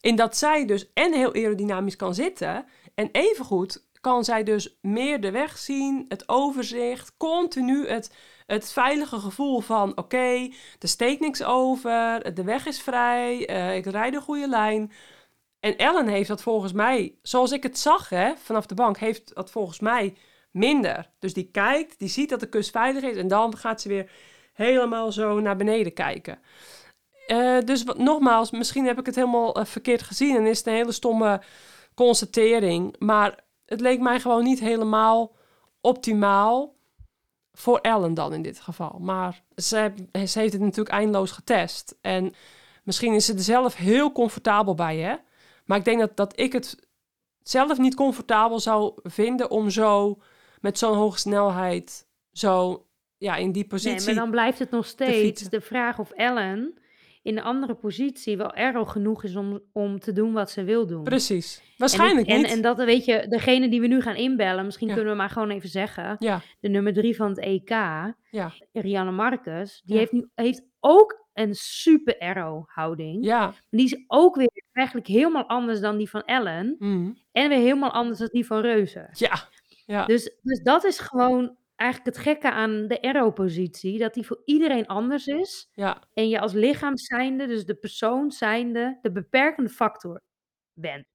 in dat zij dus en heel aerodynamisch kan zitten. En evengoed kan zij dus meer de weg zien, het overzicht, continu het, het veilige gevoel van oké, er steekt niks over, de weg is vrij, eh, ik rijd een goede lijn. En Ellen heeft dat volgens mij, zoals ik het zag hè, vanaf de bank, heeft dat volgens mij minder. Dus die kijkt, die ziet dat de kust veilig is en dan gaat ze weer helemaal zo naar beneden kijken. Eh, dus nogmaals, misschien heb ik het helemaal eh, verkeerd gezien en is het een hele stomme constatering. Maar het leek mij gewoon niet helemaal optimaal voor Ellen dan in dit geval. Maar ze, ze heeft het natuurlijk eindeloos getest. En misschien is ze er zelf heel comfortabel bij, hè? Maar ik denk dat, dat ik het zelf niet comfortabel zou vinden om zo met zo'n hoge snelheid zo ja, in die positie. Nee, maar dan blijft het nog steeds de vraag of Ellen in een andere positie wel aero genoeg is om, om te doen wat ze wil doen. Precies. En Waarschijnlijk ik- en, niet. En dat, weet je, degene die we nu gaan inbellen, misschien Ja. kunnen we maar gewoon even zeggen, Ja, de nummer drie van het EK, ja, Rianne Marcus, die Ja. heeft, nu, heeft ook een super aero houding. ja. Die is ook weer eigenlijk helemaal anders dan die van Ellen. mhm, En weer helemaal anders dan die van Reuzen. Ja, ja. Dus, dus dat is gewoon eigenlijk het gekke aan de aero-positie. Dat die voor iedereen anders is. ja. En je als lichaam zijnde, dus de persoon zijnde, de beperkende factor bent.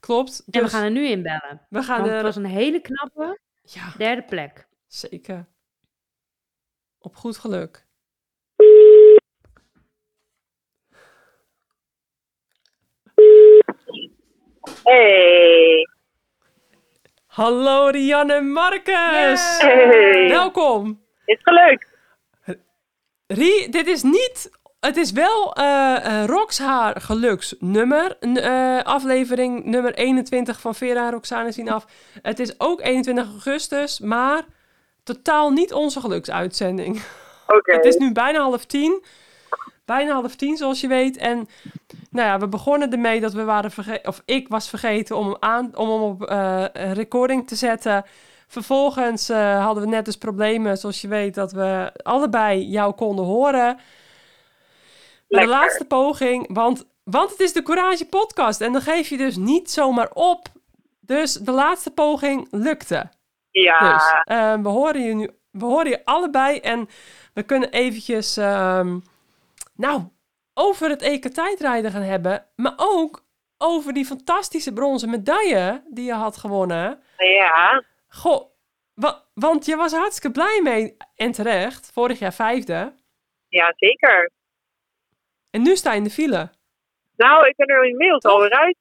Klopt. En we Dus gaan er nu inbellen. we gaan Want het er... was een hele knappe Ja, derde plek. zeker. Op goed geluk. Hey. Hallo Rianne Marcus! Hey. Welkom! Is gelukt? Rie, dit is niet... Het is wel eh eh Rox haar geluksnummer. N- eh, aflevering nummer 21 van Vera en Roxane zien af. Het is ook 21 augustus, maar totaal niet onze geluksuitzending. Oké. Het is nu bijna half tien. Bijna half tien, zoals je weet. En nou ja, we begonnen ermee dat we waren vergeten... Of ik was vergeten om hem, aan, om hem op eh, recording te zetten. Vervolgens eh, hadden we net dus problemen, zoals je weet, dat we allebei jou konden horen. De laatste poging, want, want het is de Courage podcast. En dan geef je dus niet zomaar op. Dus de laatste poging lukte. Ja. Dus eh, we horen je nu, we horen je allebei en we kunnen eventjes, ehm, nou, over het EK tijdrijden gaan hebben, maar ook over die fantastische bronzen medaille die je had gewonnen. Ja. Goh, wa- want je was hartstikke blij mee en terecht, vorig jaar vijfde. Ja, zeker. En nu sta je in de file. Nou, ik ben er inmiddels alweer uit.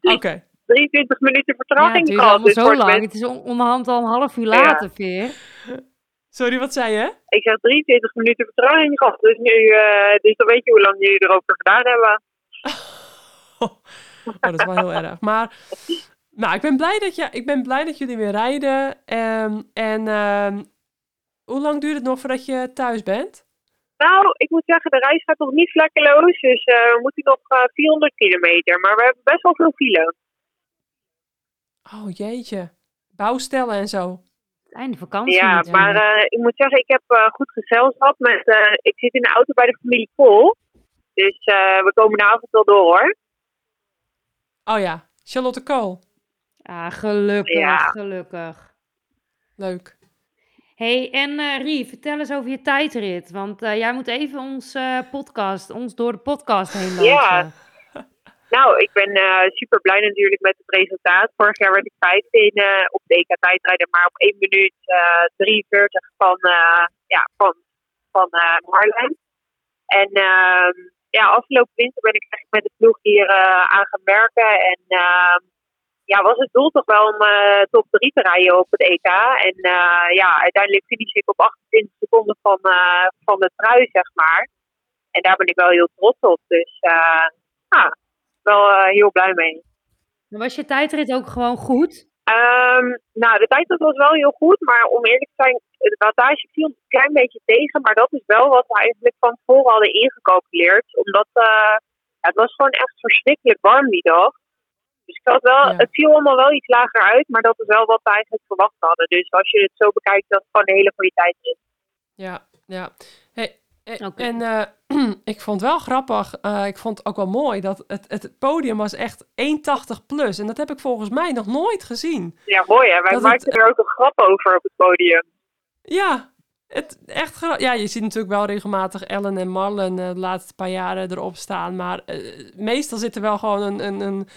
Oké, 23 minuten Ja, het vertraging gehad. allemaal Dus zo het lang. Het is on- onderhand al een half uur Ja. later, Veer. Sorry, wat zei je? Ik zeg 23 minuten vertraging gehad. Dus nu, eh, dus dan weet je hoe lang jullie erover gedaan hebben. Oh, dat is wel heel erg. Maar nou, ik, ben blij dat je, ik ben blij dat jullie weer rijden. Ehm, en ehm, hoe lang duurt het nog voordat je thuis bent? Nou, ik moet zeggen, de reis gaat nog niet vlekkeloos. Dus eh, we moeten nog eh, 400 kilometer. Maar we hebben best wel veel file. Oh jeetje. Bouwstellen en zo. Einde vakantie. Ja, maar eh, ik moet zeggen, ik heb eh, goed gezelschap. Met, eh, ik zit in de auto bij de familie Kool. Dus eh, we komen de avond wel door hoor. Oh ja, Charlotte Kool. Ah, gelukkig, Ja. gelukkig. Leuk. hey, en eh Rie, vertel eens over je tijdrit. Want eh, jij moet even ons eh, podcast, ons door de podcast heen lopen. Ja. Nou, ik ben super blij natuurlijk met het resultaat. Vorig jaar werd ik vijfde in, eh, op de EK tijdrijden, maar op 1 minuut eh 43 van, eh ja, van, van eh Marlijn. En ehm, ja, afgelopen winter ben ik echt met de ploeg hier eh, aan gaan werken. En ehm, ja, was het doel toch wel om eh, top 3 te rijden op het EK. En eh, ja, uiteindelijk finish ik op 28 seconden van, eh, van de trui, zeg maar. En daar ben ik wel heel trots op. Dus eh ja, wel eh, heel blij mee. Was je tijdrit ook gewoon goed? Ehm, nou, de tijd was wel heel goed, maar om eerlijk te zijn, de wattage viel een klein beetje tegen. Maar dat is wel wat we eigenlijk van tevoren hadden ingecalculeerd. Omdat eh, het was gewoon echt verschrikkelijk warm die dag. Dus ik had wel, Ja. het viel allemaal wel iets lager uit, maar dat is wel wat we eigenlijk verwacht hadden. Dus als je het zo bekijkt, dat is gewoon een hele goede tijd is. Ja, ja. Eh. En eh, ik vond het wel grappig, eh, ik vond het ook wel mooi, dat het, het podium was echt 1,80 plus. En dat heb ik volgens mij nog nooit gezien. Ja, mooi hè. Wij Dat het- maakten er ook een grap over op het podium. Ja, het, echt ja, je ziet natuurlijk wel regelmatig Ellen en Marlen eh, de laatste paar jaren erop staan. Maar meestal zit er wel gewoon een, een, een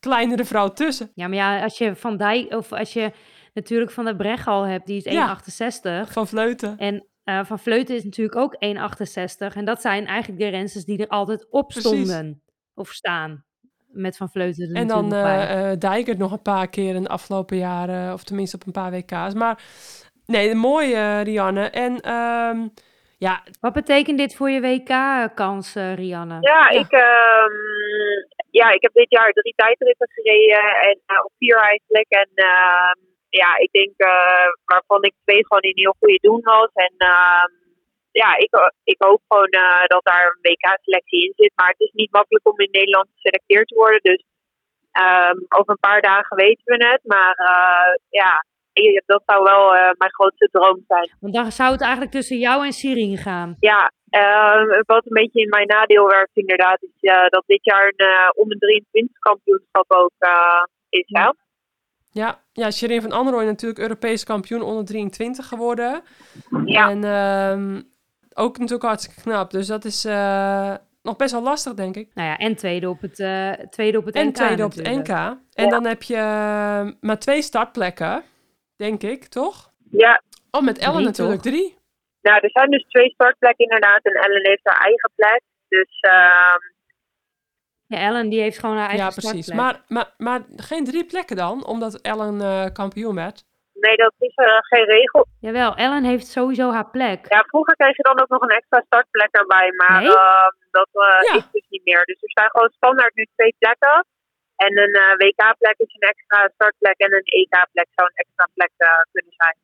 kleinere vrouw tussen. Ja, maar ja, als je Van Dijk, of als je natuurlijk Van der Bregal hebt, die is 1,68. Van Vleuten. En eh, Van Vleuten is natuurlijk ook 1,68. En dat zijn eigenlijk de rensters die er altijd op Precies. stonden. Of staan. Met Van Vleuten er En dan bij. eh eh Dijkert nog een paar keer in de afgelopen jaren, of tenminste op een paar WK's. Maar nee, mooi Rianne. En ehm, ja, Wat betekent dit voor je WK-kans, Rianne? Ja, Ja. Ik, ehm, ja, ik heb dit jaar drie tijdritten gereden en eh, op vier eigenlijk. En ehm, ja, ik denk uh, waarvan ik twee gewoon in heel goede doen was. En ehm, ja, ik, ik hoop gewoon uh, dat daar een WK-selectie in zit. Maar het is niet makkelijk om in Nederland geselecteerd te worden. Dus um, over een paar dagen weten we het. Maar uh, ja, dat zou wel uh, mijn grootste droom zijn. Want dan zou het eigenlijk tussen jou en Sirin gaan. Ja, uh, wat een beetje in mijn nadeel werkt inderdaad, is dat dit jaar een uh, onder 23 kampioenschap ook is. Ja. Ja, ja, Shirin van Anrooy natuurlijk Europees kampioen onder 23 geworden. Ja. En uh, ook natuurlijk hartstikke knap. Dus dat is uh, nog best wel lastig, denk ik. Nou ja, en tweede op het, uh, tweede op het en NK tweede op het. NK. En ja. dan heb je uh, maar twee startplekken, denk ik, toch? Ja. Oh, met Ellen Drie, natuurlijk toch? drie. Nou, er zijn dus twee startplekken inderdaad. En Ellen heeft haar eigen plek. Dus uh, Ja, Ellen die heeft gewoon haar eigen Ja, precies. Maar, maar, maar geen drie plekken dan, omdat Ellen uh, kampioen werd. nee, dat is uh, geen regel. Jawel, Ellen heeft sowieso haar plek. Ja, vroeger kreeg je dan ook nog een extra startplek erbij. Maar Nee? uh, dat Ja. is dus niet meer. Dus er staan gewoon standaard nu twee plekken. En een uh, WK-plek is een extra startplek. En een EK-plek zou een extra plek uh, kunnen zijn.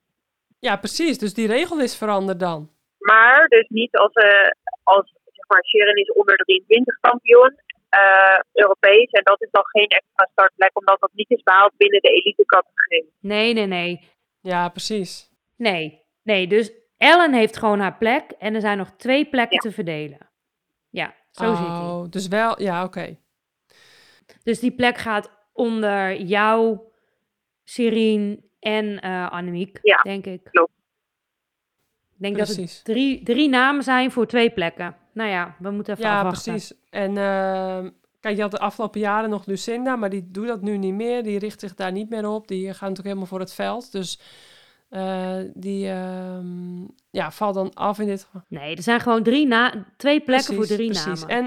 Ja, precies. Dus die regel is veranderd dan. Maar dus niet als, uh, als zeg maar, Sharon is onder 23 kampioen uh, Europees. En dat is dan geen extra startplek, omdat dat niet is behaald binnen de elite-categorie. Nee, nee, nee. Ja, precies. Nee, nee. Dus Ellen heeft gewoon haar plek en er zijn nog twee plekken Ja. te verdelen. Ja, zo zit hij. oh, dus wel, ja, oké. Dus die plek gaat onder jou, Sirien en eh Annemiek, Ja, denk ik. klopt. Ik denk dat het drie, drie namen zijn voor twee plekken. Nou ja, we moeten even Ja, afwachten. precies. En uh, kijk, je had de afgelopen jaren nog Lucinda, maar die doet dat nu niet meer. Die richt zich daar niet meer op. Die gaat natuurlijk helemaal voor het veld. Dus uh, die uh, ja, valt dan af in dit geval. Nee, er zijn gewoon drie na twee plekken Precies, voor drie precies. namen. En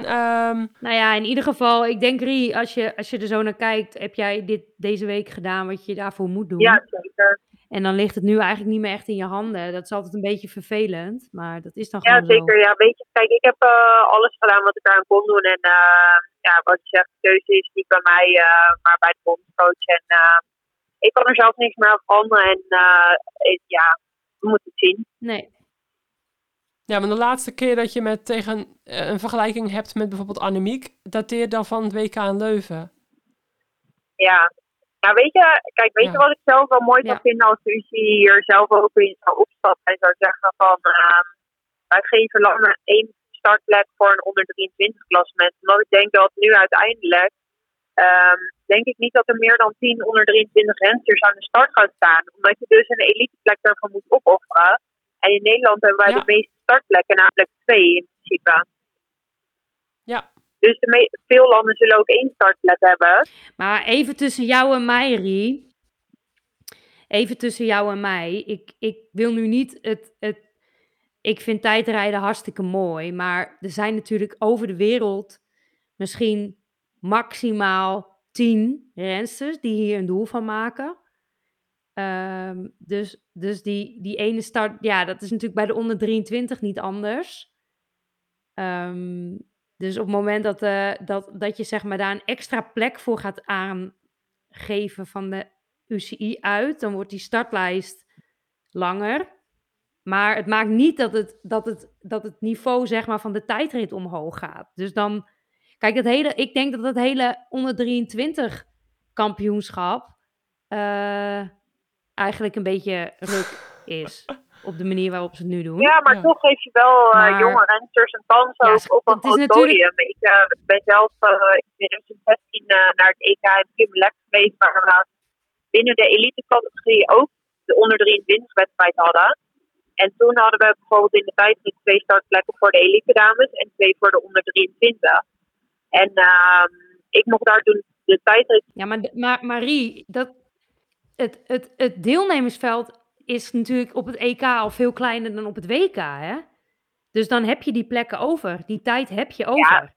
um, Nou ja, in ieder geval, ik denk Rie, als je, als je er zo naar kijkt, heb jij dit deze week gedaan wat je daarvoor moet doen. Ja, zeker. En dan ligt het nu eigenlijk niet meer echt in je handen. Dat is altijd een beetje vervelend, maar dat is dan Ja, gewoon zeker. Ja, weet je, kijk, ik heb uh, alles gedaan wat ik aan kon doen. En uh, ja, wat je zegt, de keuze is niet bij mij, uh, maar bij de bondscoach. En ik kan er zelf niks meer aan veranderen. En ja, we moeten het zien. Nee. Ja, maar de laatste keer dat je met tegen een vergelijking hebt met bijvoorbeeld Annemiek, dateert dan van het WK in Leuven. Ja, Nou, weet je, kijk, weet Ja. je wat ik zelf wel mooi zou Ja. vinden als de UCI hier zelf ook in zou opstappen en zou zeggen van, ehm, wij geven landen één startplek voor een onder 23 klassement. Omdat ik denk dat nu uiteindelijk, ehm, denk ik niet dat er meer dan 10 onder 23 rensters aan de start gaan staan. Omdat je dus een eliteplek daarvan moet opofferen. En in Nederland hebben wij Ja. de meeste startplekken, namelijk twee in principe. Ja. Dus de veel landen zullen ook één startplek hebben. Maar even tussen jou en mij, Rie. Even tussen jou en mij. Ik, ik wil nu niet het, het. Ik vind tijdrijden hartstikke mooi. Maar er zijn natuurlijk over de wereld misschien maximaal tien rensters die hier een doel van maken. Ehm, dus dus die, die ene start, ja, dat is natuurlijk bij de onder 23 niet anders. Ehm, dus op het moment dat, eh, dat, dat je zeg maar daar een extra plek voor gaat aangeven van de UCI uit, dan wordt die startlijst langer. Maar het maakt niet dat het, dat het, dat het niveau zeg maar, van de tijdrit omhoog gaat. Dus dan, kijk, het hele, ik denk dat het hele onder 23 kampioenschap eh, eigenlijk een beetje ruk is. Op de manier waarop ze het nu doen. Ja, maar Ja. toch geef je wel eh, Maar- jonge rensters een kans Ja, ook op een het groot natuurlijk- podium. Ik eh, ben zelf eh, in 2016 eh, naar het EK in Kimberlek geweest, waar we binnen de elite-categorie ook de onder 23 wedstrijd hadden. En toen hadden we bijvoorbeeld in de tijdrit twee startplekken voor de elite dames en twee voor de onder 23. En ehm, ik mocht daar toen de tijdrit Ja, maar, maar Marie, dat, het, het, het deelnemersveld is natuurlijk op het EK al veel kleiner dan op het WK, hè? Dus dan heb je die plekken over. Die tijd heb je over.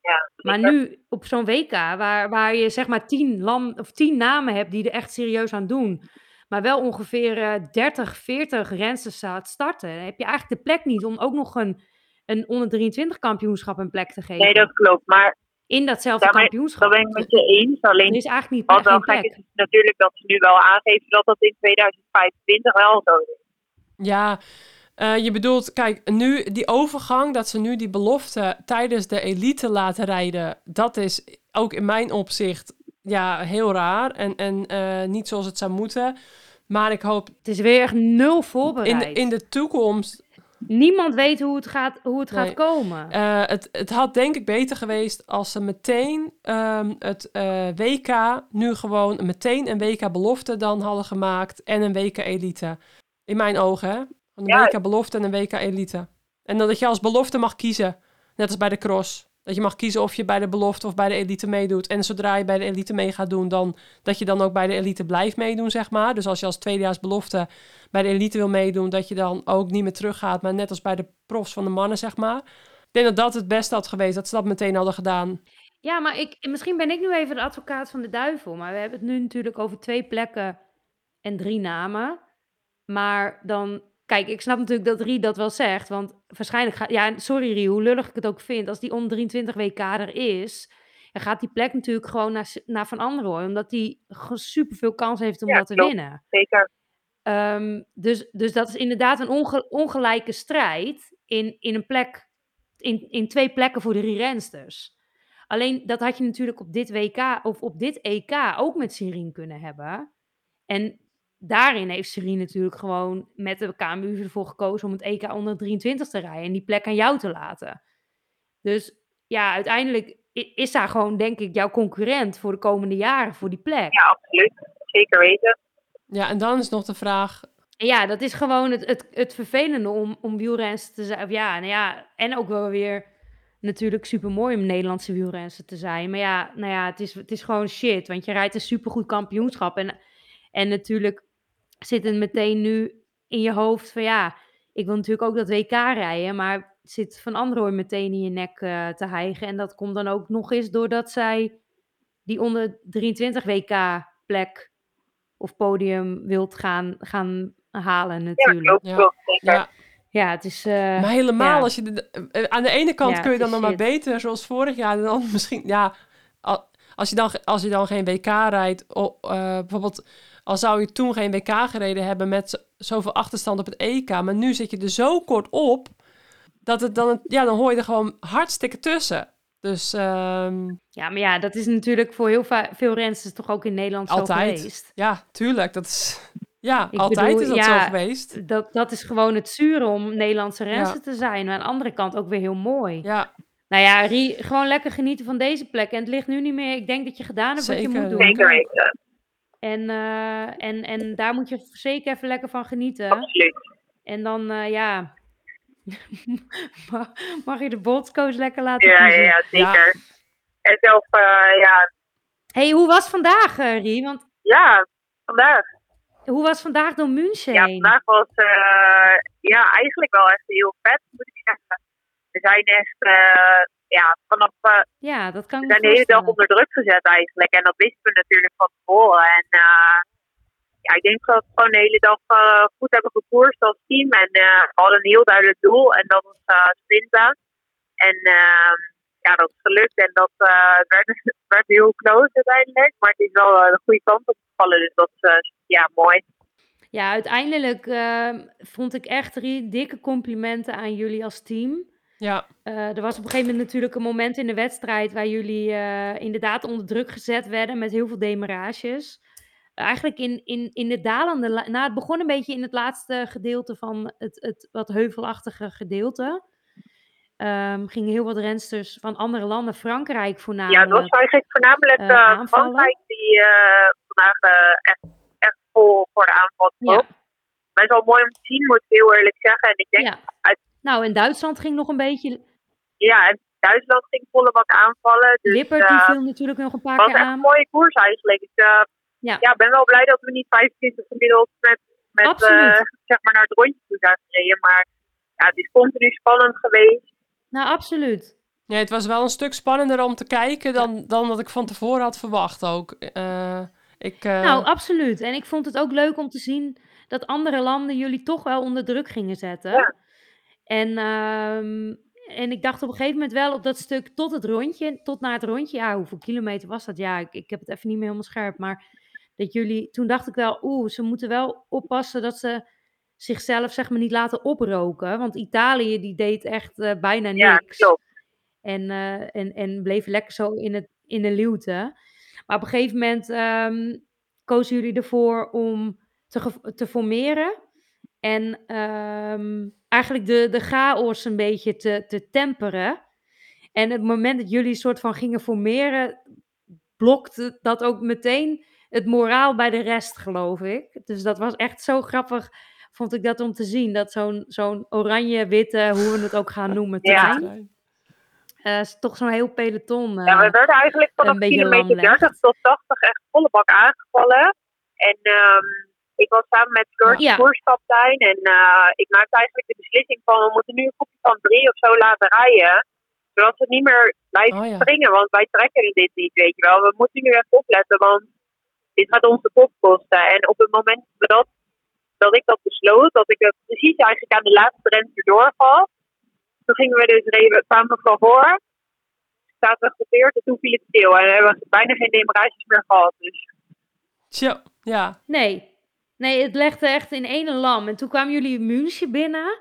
ja, maar nu op zo'n WK, waar, waar je zeg maar tien, land, of tien namen hebt die er echt serieus aan doen, maar wel ongeveer eh 30, 40 rensters staat starten, dan heb je eigenlijk de plek niet om ook nog een, een onder 23 kampioenschap een plek te geven. Nee, dat klopt. Maar In datzelfde daarmee- kampioenschap. dat ben ik met je eens. Alleen Er is eigenlijk Wat niet wel geen gek is, natuurlijk dat ze nu wel aangeven dat dat in 2025 wel zo is. Ja, eh, je bedoelt, kijk, nu die overgang, dat ze nu die belofte tijdens de elite laten rijden, dat is ook in mijn opzicht ja, heel raar en, en eh, niet zoals het zou moeten. Maar ik hoop Het is weer echt nul in voorbereid. de, in de toekomst Niemand weet hoe het gaat, hoe het Nee. gaat komen. Eh, het, het had denk ik beter geweest als ze meteen ehm, het eh, WK nu gewoon meteen een WK belofte dan hadden gemaakt en een WK elite. In mijn ogen, hè? Een Ja. WK belofte en een WK elite. En dat je als belofte mag kiezen, net als bij de cross. Dat je mag kiezen of je bij de belofte of bij de elite meedoet. En zodra je bij de elite mee gaat doen, dan dat je dan ook bij de elite blijft meedoen, zeg maar. Dus als je als tweedejaars belofte bij de elite wil meedoen, dat je dan ook niet meer teruggaat, maar net als bij de profs van de mannen, zeg maar. Ik denk dat dat het beste had geweest, dat ze dat meteen hadden gedaan. Ja, maar ik, misschien ben ik nu even de advocaat van de duivel. Maar we hebben het nu natuurlijk over twee plekken en drie namen. Maar dan, kijk, ik snap natuurlijk dat Rie dat wel zegt. Want waarschijnlijk gaat, ja, sorry Rie, hoe lullig ik het ook vind. Als die onder 23 WK er is, dan gaat die plek natuurlijk gewoon naar, naar Van Androoy. Omdat die super veel kans heeft om Ja, dat te klopt. winnen. Zeker. Ehm, dus, dus dat is inderdaad een onge- ongelijke strijd in, in een plek, in, in twee plekken voor de rensters. Alleen dat had je natuurlijk op dit WK of op dit EK ook met Sirien kunnen hebben. En daarin heeft Sirien natuurlijk gewoon met de KMU ervoor gekozen om het EK onder 23 te rijden en die plek aan jou te laten. Dus ja, uiteindelijk is daar gewoon, denk ik, jouw concurrent voor de komende jaren voor die plek. Ja, absoluut. Zeker weten. Ja, en dan is nog de vraag, Ja, dat is gewoon het, het, het vervelende om, om wielrenster te zijn. Of ja, nou ja, en ook wel weer natuurlijk super mooi om Nederlandse wielrenster te zijn. Maar ja, nou ja, het is, het is gewoon shit. Want je rijdt een supergoed kampioenschap. En, en natuurlijk zit het meteen nu in je hoofd van ja, ik wil natuurlijk ook dat WK rijden. Maar zit Van Androoy meteen in je nek eh, te hijgen. En dat komt dan ook nog eens doordat zij die onder 23 WK plek of podium wilt gaan, gaan halen natuurlijk. Ja. klopt ja, Ja, het is... eh, maar helemaal ja. als je... De, eh, aan de ene kant Ja, kun je dan nog maar beter, zoals vorig jaar. Dan misschien, ja, al- als je dan, als je dan geen WK rijdt, o- eh, bijvoorbeeld... Al zou je toen geen WK gereden hebben met zoveel achterstand op het EK. Maar nu zit je er zo kort op, dat het dan... Ja, dan hoor je er gewoon hartstikke tussen. Dus ehm, Ja, maar ja, dat is natuurlijk voor heel veel rensters toch ook in Nederland zo altijd. geweest. Ja, tuurlijk. Dat is, ja, Ik altijd bedoel, is dat ja, zo geweest. Dat, dat is gewoon het zure om Nederlandse renster Ja. te zijn. Maar aan de andere kant ook weer heel mooi. Ja, Nou ja, Rie, gewoon lekker genieten van deze plek. En het ligt nu niet meer. Ik denk dat je gedaan hebt wat je moet doen. Zeker weten. En, eh, en, en daar moet je zeker even lekker van genieten. Absoluut. En dan, eh, ja, mag, je de bondscoach lekker laten Ja, ja, kiezen. ja, zeker. En zelf, eh, ja, hey, hoe was vandaag, eh, Rie? Want ja, vandaag. hoe was vandaag door München Ja, vandaag was eh, ja, eigenlijk wel echt heel vet, moet ik zeggen. We zijn echt, eh, ja, vanaf, eh, Ja, dat kan we zijn de hele dag onder druk gezet eigenlijk. En dat wisten we natuurlijk van tevoren. En eh, ja, ik denk dat we gewoon de hele dag eh, goed hebben gekoerst als team. En we hadden een heel duidelijk doel en dat was sprinten. En eh, ja, dat is gelukt en dat werd, werd heel close uiteindelijk. Maar het is wel de goede kant op gevallen, dus dat is ja, mooi. Ja, uiteindelijk ehm, vond ik echt Rie, dikke complimenten aan jullie als team. Ja, Eh, er was op een gegeven moment natuurlijk een moment in de wedstrijd waar jullie eh, inderdaad onder druk gezet werden met heel veel demarages. Eigenlijk in, in, in de dalende, la- nou het begon een beetje in het laatste gedeelte van het, het wat heuvelachtige gedeelte. Ehm, gingen heel wat rensters van andere landen, Frankrijk Ja, voornamelijk. het was eigenlijk voornamelijk eh. Frankrijk die eh, vandaag echt, echt vol voor de aanval Ja, trok. Maar het is wel mooi om te zien, moet ik heel eerlijk zeggen. En ik denk, ja. uit- Nou, en Duitsland ging nog een beetje. ja, en Duitsland ging volle bak aanvallen. Dus Lippert die eh, viel natuurlijk nog een paar het was keer echt een aan. mooie koers eigenlijk. Ik eh, Ja. ja. ben wel blij dat we niet 25 gemiddeld met, met Absoluut. eh, zeg maar naar het rondje toe zijn gereden. Maar ja, het is continu spannend geweest. Nou, absoluut. ja, het was wel een stuk spannender om te kijken dan, dan wat ik van tevoren had verwacht ook. Eh, ik, eh, Nou, absoluut. En ik vond het ook leuk om te zien dat andere landen jullie toch wel onder druk gingen zetten. Ja. En, ehm, en ik dacht op een gegeven moment wel op dat stuk tot het rondje, tot naar het rondje. Ja, hoeveel kilometer was dat? Ja, ik, ik heb het even niet meer helemaal scherp. Maar dat jullie, toen dacht ik wel, oeh, ze moeten wel oppassen dat ze zichzelf zeg maar niet laten oproken. Want Italië die deed echt eh, bijna niks. Ja. En, eh, en, en bleef lekker zo in, het, in de luwte. Maar op een gegeven moment ehm, kozen jullie ervoor om te, te formeren. En ehm, eigenlijk de, de chaos een beetje te, te temperen. En het moment dat jullie soort van gingen formeren, blokte dat ook meteen het moraal bij de rest, geloof ik. Dus dat was echt zo grappig, vond ik dat om te zien. Dat zo'n zo'n oranje-witte, hoe we het ook gaan noemen, Ja. terrein. eh, is toch zo'n heel peloton. Ja, we eh, werden eigenlijk vanaf een beetje kilometer lamlegt. 30 tot 80 echt volle bak aangevallen. En ehm, ik was samen met Floor Ja. En eh, ik maakte eigenlijk de beslissing van we moeten nu een groepje van drie of zo laten rijden. Zodat we niet meer blijven Oh ja. springen, want wij trekken dit niet, weet je wel. We moeten nu even opletten, want dit gaat ons de kop kosten. En op het moment dat, dat ik dat besloot, dat ik het precies eigenlijk aan de laatste renster doorgaf. Toen gingen we dus reden, kwamen we van voor staat we gegroepeerd en toen viel het stil. En we hebben bijna geen demarages meer gehad. Dus Tja, ja. Nee. Nee, het legde echt in één lam. En toen kwamen jullie München binnen.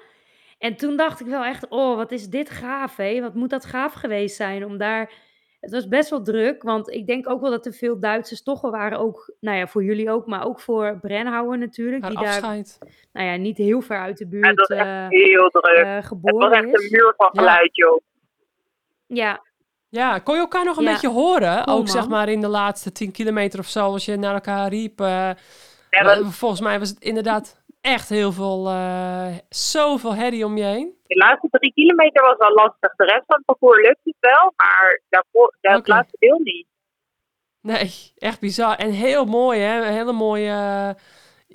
En toen dacht ik wel echt, oh, wat is dit gaaf, hé? Wat moet dat gaaf geweest zijn om daar... Het was best wel druk, want ik denk ook wel dat er veel Duitsers toch wel waren. Ook, nou ja, voor jullie ook, maar ook voor Brennhauer natuurlijk. Haar die daar, nou ja, niet heel ver uit de buurt het was echt eh, heel druk. eh, het was echt een muur van Ja. geluid, joh. Ja, Ja, kon je elkaar nog een Ja. beetje horen? Cool, ook zeg maar in de laatste 10 kilometer of zo, als je naar elkaar riep. eh, Ja, dat- volgens mij was het inderdaad echt heel veel, eh, zoveel herrie om je heen. de laatste drie kilometer was wel lastig. De rest van het parcours lukte het wel, maar daarvoor, dat Oké. laatste deel niet. Nee, echt bizar. En heel mooi, hè? Een hele mooie...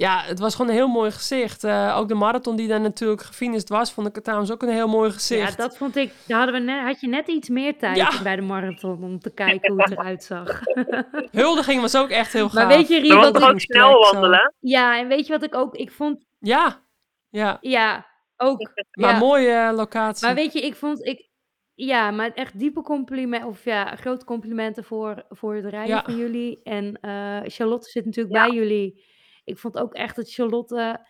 ja, het was gewoon een heel mooi gezicht. Eh, ook de marathon die daar natuurlijk gefinished was, vond ik het trouwens ook een heel mooi ja, gezicht. dat vond ik... Daar hadden we net, had je net iets meer tijd Ja. bij de marathon om te kijken hoe het eruit zag. Huldiging was ook echt heel gaaf. Maar weet je, Rie, wat ik... ook snel wandelen. Ja, en weet je wat ik ook... Ik vond... Ja, ja. Ja, ook. Maar ja. mooie eh, locatie. Maar weet je, ik vond... Ik, ja, maar echt diepe complimenten... Of ja, grote complimenten voor, voor het rijden Ja. van jullie. En eh, Charlotte zit natuurlijk Ja. bij jullie. Ik vond ook echt dat Charlotte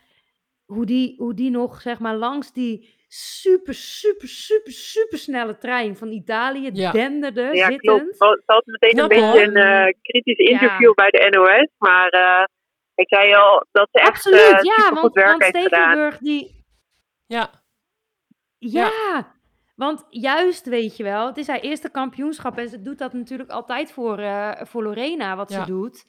hoe die, hoe die nog, zeg maar, langs die super, super, super, super snelle trein van Italië Ja. denderde, Ja, zittend. klopt. Ze had meteen Knap, een beetje een eh, kritisch interview Ja. bij de NOS. Maar eh, ik zei al dat ze echt Absoluut, eh, ja, want, werk want heeft gedaan. Stekelenburg, die, Ja, Ja, want juist weet je wel, het is haar eerste kampioenschap en ze doet dat natuurlijk altijd voor, eh, voor Lorena wat Ja. ze doet.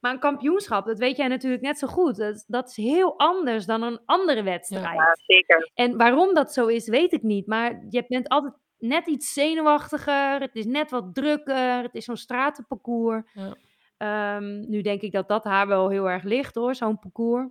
Maar een kampioenschap, dat weet jij natuurlijk net zo goed. Dat, dat is heel anders dan een andere wedstrijd. Ja, zeker. En waarom dat zo is, weet ik niet. Maar je bent altijd net iets zenuwachtiger. Het is net wat drukker. Het is zo'n stratenparcours. Ja. Ehm, nu denk ik dat dat haar wel heel erg ligt hoor, zo'n parcours.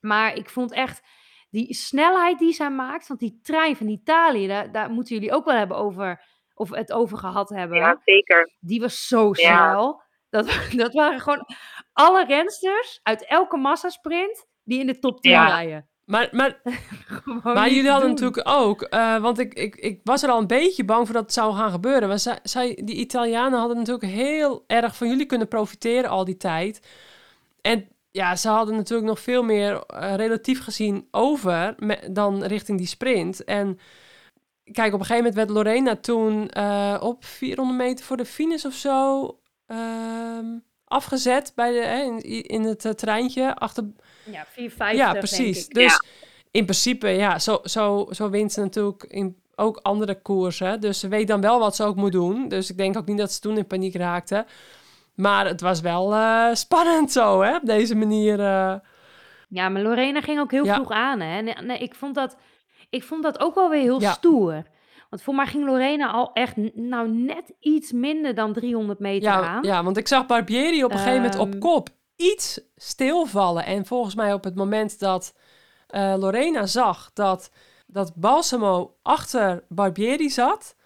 Maar ik vond echt die snelheid die zij maakt. Want die trein van Italië, daar, daar moeten jullie ook wel hebben over, of het over gehad hebben. Ja, zeker. Die was zo Ja. Dat, dat waren gewoon alle rensters uit elke massasprint die in de top 10 Ja. rijden. maar, maar, maar jullie hadden doen. natuurlijk ook, eh, want ik, ik, ik was er al een beetje bang voor dat het zou gaan gebeuren. Maar zij, zij, die Italianen hadden natuurlijk heel erg van jullie kunnen profiteren al die tijd. En ja, ze hadden natuurlijk nog veel meer eh, relatief gezien over me- dan richting die sprint. En kijk, op een gegeven moment werd Lorena toen eh, op 400 meter voor de finish of zo ehm, afgezet bij de, hè, in, in het eh, treintje achter, Ja, 4,50 ja, denk precies. ik. Dus in principe, ja, zo, zo, zo wint ze natuurlijk in ook andere koersen. Dus ze weet dan wel wat ze ook moet doen. Dus ik denk ook niet dat ze toen in paniek raakte. Maar het was wel eh, spannend zo, hè, op deze manier. eh. Ja, maar Lorena ging ook heel Ja. vroeg aan. Hè? Nee, nee, ik, vond dat, ik vond dat ook wel weer heel Ja. stoer. Want voor mij ging Lorena al echt nou net iets minder dan 300 meter ja, aan. ja, want ik zag Barbieri op een gegeven moment op Ehm. kop iets stilvallen. En volgens mij op het moment dat eh, Lorena zag dat, dat Balsamo achter Barbieri zat...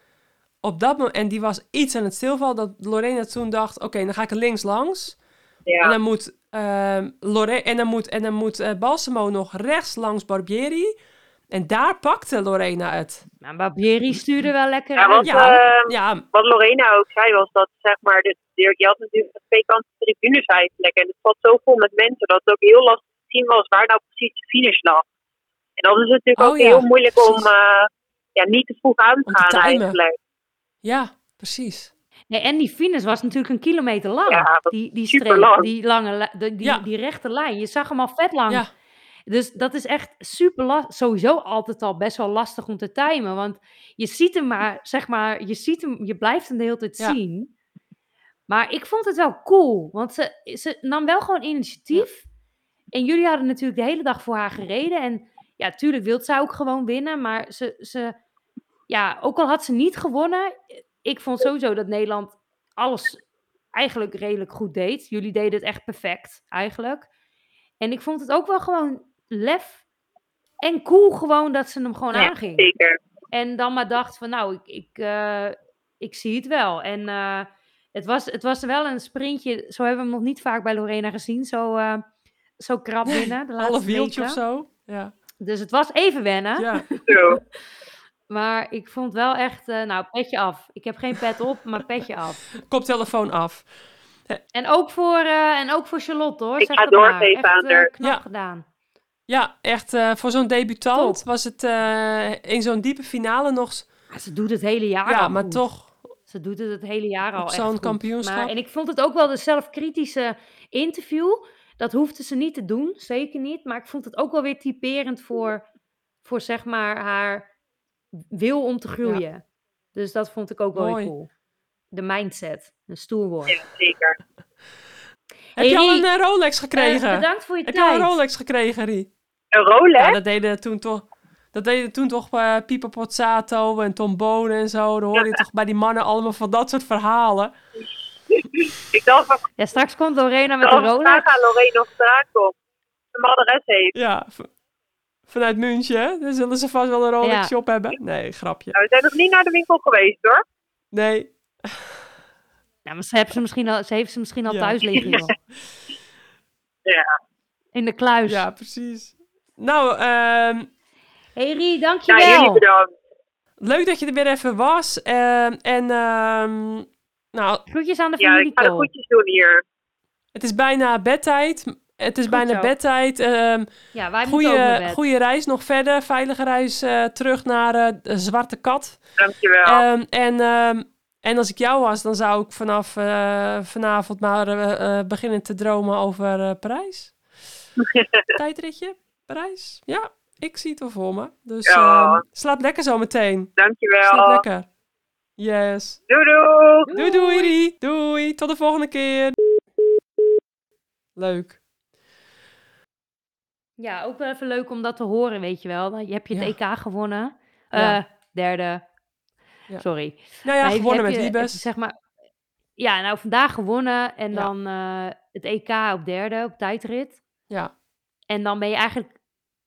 Op dat moment, en die was iets aan het stilvallen, dat Lorena toen dacht: Oké, dan ga ik er links langs. En Ja, dan moet, ehm Lore en dan moet, en dan moet eh, Balsamo nog rechts langs Barbieri. En daar pakte Lorena het. Maar Barbieri stuurde wel lekker Ja, uit. want, Ja, ehm, ja, wat Lorena ook zei was dat, zeg maar, de, de- je had natuurlijk twee kanten tribunes eigenlijk. En het zat zo vol met mensen dat het ook heel lastig te zien was waar nou precies de finish lag. En dan is het natuurlijk Oh ook ja, heel moeilijk om eh, ja, niet te vroeg aan te Om te gaan timen. eigenlijk. ja, precies. Nee, en die finish was natuurlijk een kilometer lang. Ja, dat die, die super streep, lang. die lange, de- die, Ja. die rechte lijn. Je zag hem al vet lang. Ja, Dus dat is echt super lastig. Sowieso altijd al best wel lastig om te timen. Want je ziet hem maar, zeg maar, je ziet hem, je blijft hem de hele tijd Ja. zien. Maar ik vond het wel cool. Want ze, ze nam wel gewoon initiatief. En jullie hadden natuurlijk de hele dag voor haar gereden. En ja, tuurlijk wilde zij ook gewoon winnen. Maar ze, ze, ja, ook al had ze niet gewonnen. Ik vond sowieso dat Nederland alles eigenlijk redelijk goed deed. Jullie deden het echt perfect, eigenlijk. En ik vond het ook wel gewoon lef en cool gewoon dat ze hem gewoon Ja, aanging. Zeker. En dan maar dacht van, nou, ik, ik, eh, ik zie het wel. En eh, het, was, het was wel een sprintje, zo hebben we hem nog niet vaak bij Lorena gezien, zo, eh, zo krap binnen de laatste half wieltje of zo. Ja, Dus het was even wennen, ja. Maar ik vond wel echt, nou, petje af. Ik heb geen pet op, maar petje af. koptelefoon af. En ook voor, en ook voor Charlotte hoor, Ik zeg ga doorgeven aan haar. knap Ja. gedaan. Ja, echt eh, voor zo'n debutant Top. was het eh, in zo'n diepe finale nog... ze doet het hele jaar Ja, al maar goed. toch... Ze doet het het hele jaar al zo'n kampioenschap. Maar, en ik vond het ook wel de zelfkritische interview. Dat hoefde ze niet te doen, zeker niet. Maar ik vond het ook wel weer typerend voor, voor zeg maar haar wil om te groeien. Dus dat vond ik ook wel Mooi. weer cool. De mindset, een stoer worden. Ja, zeker. Heb Hey, je al een eh, Rolex gekregen? Eh, bedankt voor je Heb je al tijd. een Rolex gekregen, Rie? Een Rolex? Ja, dat deden toen toch... Dat deden toen toch uh, Pieper Pozzato en Tom Bonen en zo. Dan hoor je toch bij die mannen allemaal van dat soort verhalen. Ik dacht van, Ja, straks komt Lorena met ik Rolex. Lorraine nog straat komt. Een adres heeft. Ja, vanuit München. Dan zullen ze vast wel een Rolex Ja. shop hebben. Nee, grapje. Nou, we zijn nog niet naar de winkel geweest hoor. Nee. Nou, maar ze, heeft ze, misschien al, ze heeft ze misschien al Ja. thuis liggen, joh. Ja. In de kluis. Ja, precies. Nou, ehm, Hey Rie, Ja, dankjewel. jullie bedankt. leuk dat je er weer even was. Ehm, en ehm, nou, Groetjes aan de Ja, familie ik ga de doen hier. het is bijna bedtijd. het is Goed bijna zo. bedtijd. Ehm Ja, wij bed. goeie reis nog verder. Veilige reis eh, terug naar eh, de Zwarte Kat. Dankjewel. Ehm, en, ehm, en als ik jou was, dan zou ik vanaf eh, vanavond maar beginnen te dromen over eh, Parijs. Tijdritje, Parijs. Ja, ik zie het wel voor me. Dus Ja. ehm, slaap lekker zo meteen. Dankjewel. Slaap lekker. Yes. Doei doei. Doei doei. Tot de volgende keer. Leuk. Ja, ook wel even leuk om dat te horen, weet je wel. Je hebt je het EK gewonnen. Ja. Eh, derde. Ja. Sorry. Nou ja, Maar gewonnen met je- je Zeg maar, ja, nou vandaag gewonnen en Ja. dan eh, het EK op derde, op tijdrit. Ja. En dan ben je eigenlijk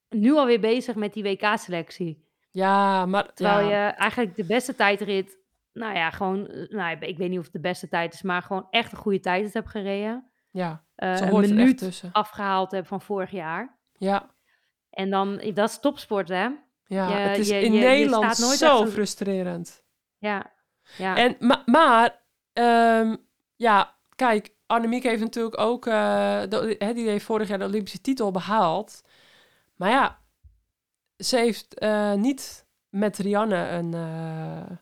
nu alweer bezig met die WK-selectie. Ja, maar... Terwijl ja. je eigenlijk de beste tijdrit, nou ja, gewoon, nou, ik weet niet of het de beste tijd is, maar gewoon echt een goede tijdrit hebt gereden. Ja, Eh, ze een hoort er echt minuut tussen. afgehaald hebt van vorig jaar. Ja, En dan, dat is topsport, hè? ja. Je- het is je- in je- Nederland zo frustrerend. Ja. ja. En, ma- maar, ehm, ja, kijk, Annemiek heeft natuurlijk ook, eh, de, die heeft vorig jaar de Olympische titel behaald. Maar ja, ze heeft eh, niet met Rianne een, eh,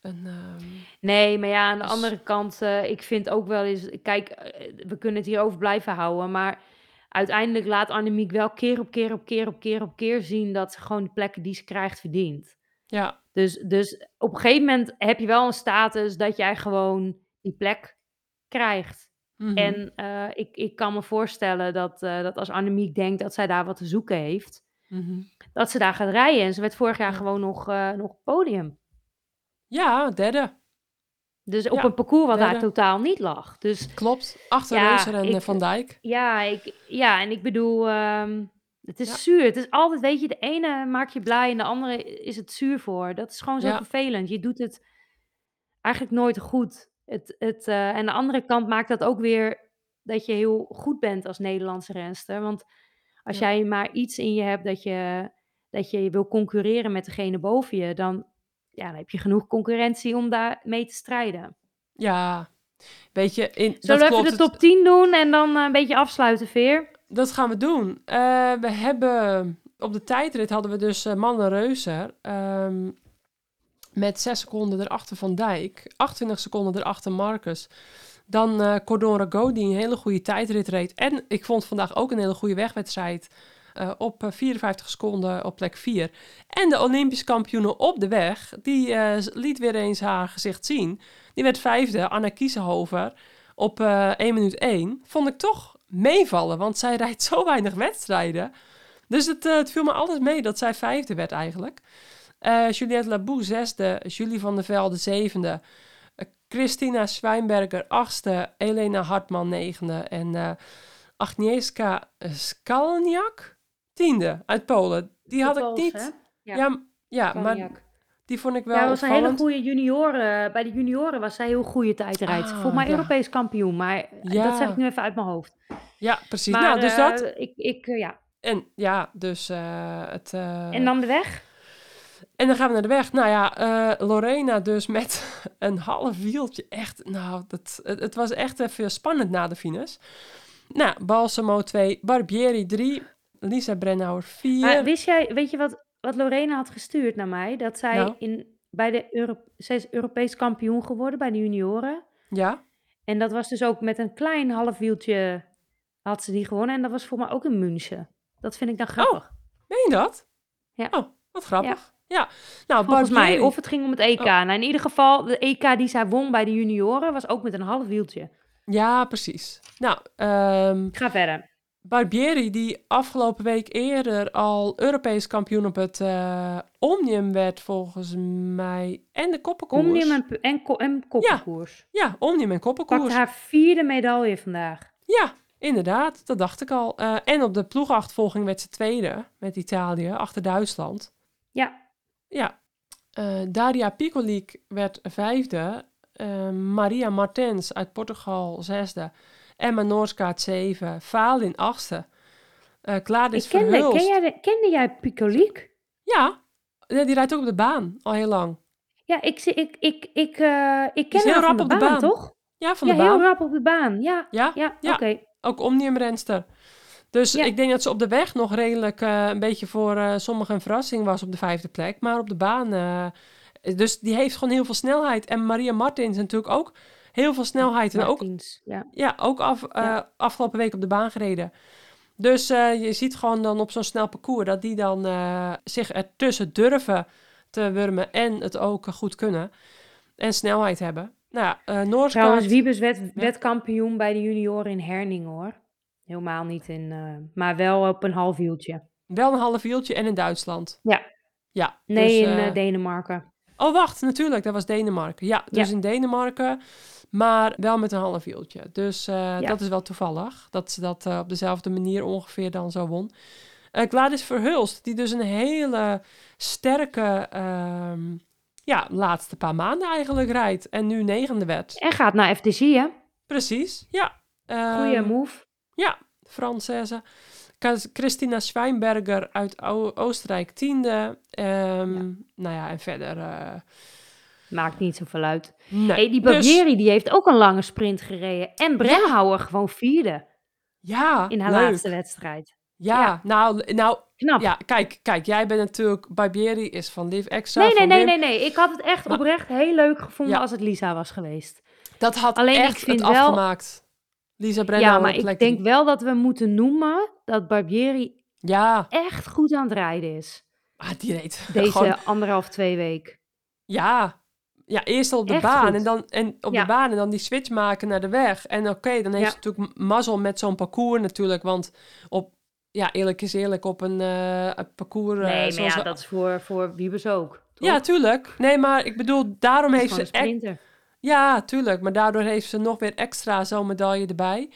een ehm, Nee, maar ja, aan de Dus- andere kant, eh, ik vind ook wel eens, kijk, we kunnen het hierover blijven houden, maar uiteindelijk laat Annemiek wel keer op keer op keer op keer op keer zien dat ze gewoon de plekken die ze krijgt verdient. ja, Dus, dus op een gegeven moment heb je wel een status dat jij gewoon die plek krijgt. Mhm. En eh, ik, ik kan me voorstellen dat, eh, dat als Annemiek denkt dat zij daar wat te zoeken heeft, Mhm. dat ze daar gaat rijden. En ze werd vorig jaar Ja. gewoon nog, eh, nog podium. ja, derde. Dus op Ja, een parcours wat daar totaal niet lag. Dus Klopt. Achter Ja, Reuser en ik- Van Dijk. ja, ik, ja en ik bedoel, ehm, het is Ja. zuur. Het is altijd, weet je, de ene maakt je blij en de andere is het zuur voor. Dat is gewoon zo vervelend. Je doet het eigenlijk nooit goed. Het, het, eh, en de andere kant maakt dat ook weer dat je heel goed bent als Nederlandse renster. Want als Ja. jij maar iets in je hebt dat je, dat je wil concurreren met degene boven je, dan, ja, dan heb je genoeg concurrentie om daar mee te strijden. Ja, weet je, in, Zullen dat we klopt. even de Het- top 10 doen en dan eh, een beetje afsluiten, Veer? Dat gaan we doen. Eh, we hebben op de tijdrit hadden we dus eh Mannen Reuser. ehm, met 6 seconden erachter Van Dijk. 28 seconden erachter Marcus. Dan eh Cordon die een hele goede tijdrit reed. En ik vond vandaag ook een hele goede wegwedstrijd. eh, op eh, 54 seconden op plek 4. En de Olympisch kampioene op de weg. Die eh, liet weer eens haar gezicht zien. Die werd vijfde, Anna Kiesenhover. Op eh 1 minuut 1. Vond ik toch meevallen, want zij rijdt zo weinig wedstrijden. Dus het, eh, het viel me alles mee dat zij vijfde werd eigenlijk. Eh Juliette Labou zesde, Julie van der Velde zevende, eh, Christina Zwijnberger achtste, Elena Hartman negende en eh Agnieszka Skalniak tiende uit Polen. Die had ik niet. hè? Ja, Ja. maar die vond ik wel Ja, was een hele goede junioren. Bij de junioren was zij heel goede tijdrijd. Ah, Volgens mij ja. Europees kampioen, maar Ja. dat zeg ik nu even uit mijn hoofd. Ja, precies. Maar nou, dus dat. Ik, ik, ja. En ja, dus het... En dan de weg? En dan gaan we naar de weg. Nou ja, eh, Lorena dus met een half wieltje. Echt, nou, dat, het, het was echt even spannend na de finish. Nou, Balsamo 2, Barbieri 3, Lisa Brennauer 4. Maar wist jij, weet je wat, wat Lorena had gestuurd naar mij? Dat zij Nou? in, bij de Euro, zij is Europees kampioen geworden bij de junioren. Ja, En dat was dus ook met een klein half wieltje had ze die gewonnen. En dat was voor mij ook in München. Dat vind ik dan grappig. meen je dat? Ja. Oh, wat grappig. Ja, nou, Volgens mij. Of het ging om het EK. Oh. Nou, in ieder geval, de EK die zij won bij de junioren was ook met een half wieltje. Ja, precies. Nou, ehm, Ga verder. Barbieri, die afgelopen week eerder al Europees kampioen op het eh, Omnium werd, volgens mij. En de koppenkoers. Omnium en, en, ko- en koppenkoers. Ja, Omnium en koppenkoers. Pakte haar vierde medaille vandaag. Ja, inderdaad. Dat dacht ik al. Eh, en op de ploegachtervolging werd ze tweede met Italië, achter Duitsland. Ja, Ja. Eh, Daria Piccolic werd vijfde. Eh, Maria Martens uit Portugal zesde. Emma Noorskaart zeven. Valin achtste. Uh, Gladys ik kende, Verhulst. ken jij de, kende jij Picolique? Ja, die rijdt ook op de baan al heel lang. Ja, ik, zie- ik, ik, ik, eh, ik ken haar van rap de op de baan, baan. toch? Ja, van ja, de baan. heel rap op de baan. Ja, Ja, ja, ja. oké. ook omniumrenster. Dus Ja. ik denk dat ze op de weg nog redelijk eh, een beetje voor eh, sommigen een verrassing was op de vijfde plek. Maar op de baan, eh, dus die heeft gewoon heel veel snelheid. En Maria Martins natuurlijk ook heel veel snelheid. En ook ja. ja, ook af, Ja. afgelopen week op de baan gereden. Dus je ziet gewoon dan op zo'n snel parcours dat die dan zich ertussen durven te wurmen en het ook goed kunnen. En snelheid hebben. Nou eh Noorskaart- Trouwens, Wiebes werd wedkampioen bij de junioren in Herning hoor. Helemaal niet in, eh, maar wel op een half uurtje. wel een half wieltje en in Duitsland. Ja. Ja. Nee, dus, in eh, eh, Denemarken. Oh, wacht, natuurlijk, dat was Denemarken. Ja, dus Ja. in Denemarken, maar wel met een half wieltje. Dus Ja. dat is wel toevallig, dat ze dat op dezelfde manier ongeveer dan zo won. Gladys Verhulst, die dus een hele sterke, ehm, ja, laatste paar maanden eigenlijk rijdt. En nu negende werd. En gaat naar FTC hè. Precies, ja. Goeie Ehm, move. Ja, Française. Christina Schweinberger uit O- Oostenrijk tiende. Ehm, Nou ja, en verder... eh, Maakt niet zoveel uit. nee. Hey, die Dus- Barbieri die heeft ook een lange sprint gereden. En Bremhouwer gewoon vierde Ja, in haar leuk. laatste wedstrijd. Ja, Ja. nou, nou Knap. ja, kijk, kijk, jij bent natuurlijk, Barbieri is van Live Extra. nee, nee, nee, nee, nee. Ik had het echt Maar- oprecht heel leuk gevonden als het Lisa was geweest. Dat had Alleen ik echt vind het wel- afgemaakt. Lisa Brenna ja, maar ik denk wel dat we moeten noemen dat Barbieri Ja, echt goed aan het rijden is. ah, die reed Deze gewoon, anderhalf, twee week. ja. Ja, eerst al op de Echt baan goed. en dan en op Ja. de baan en dan die switch maken naar de weg. En oké, dan heeft Ja. ze natuurlijk mazzel met zo'n parcours natuurlijk, want op, ja, eerlijk is eerlijk, op een, eh, parcours eh, Nee, maar ja, we- dat is voor, voor Wiebes ook. toch? Ja, tuurlijk. Nee, maar ik bedoel, daarom heeft ze echt. Ja, tuurlijk. Maar daardoor heeft ze nog weer extra zo'n medaille erbij.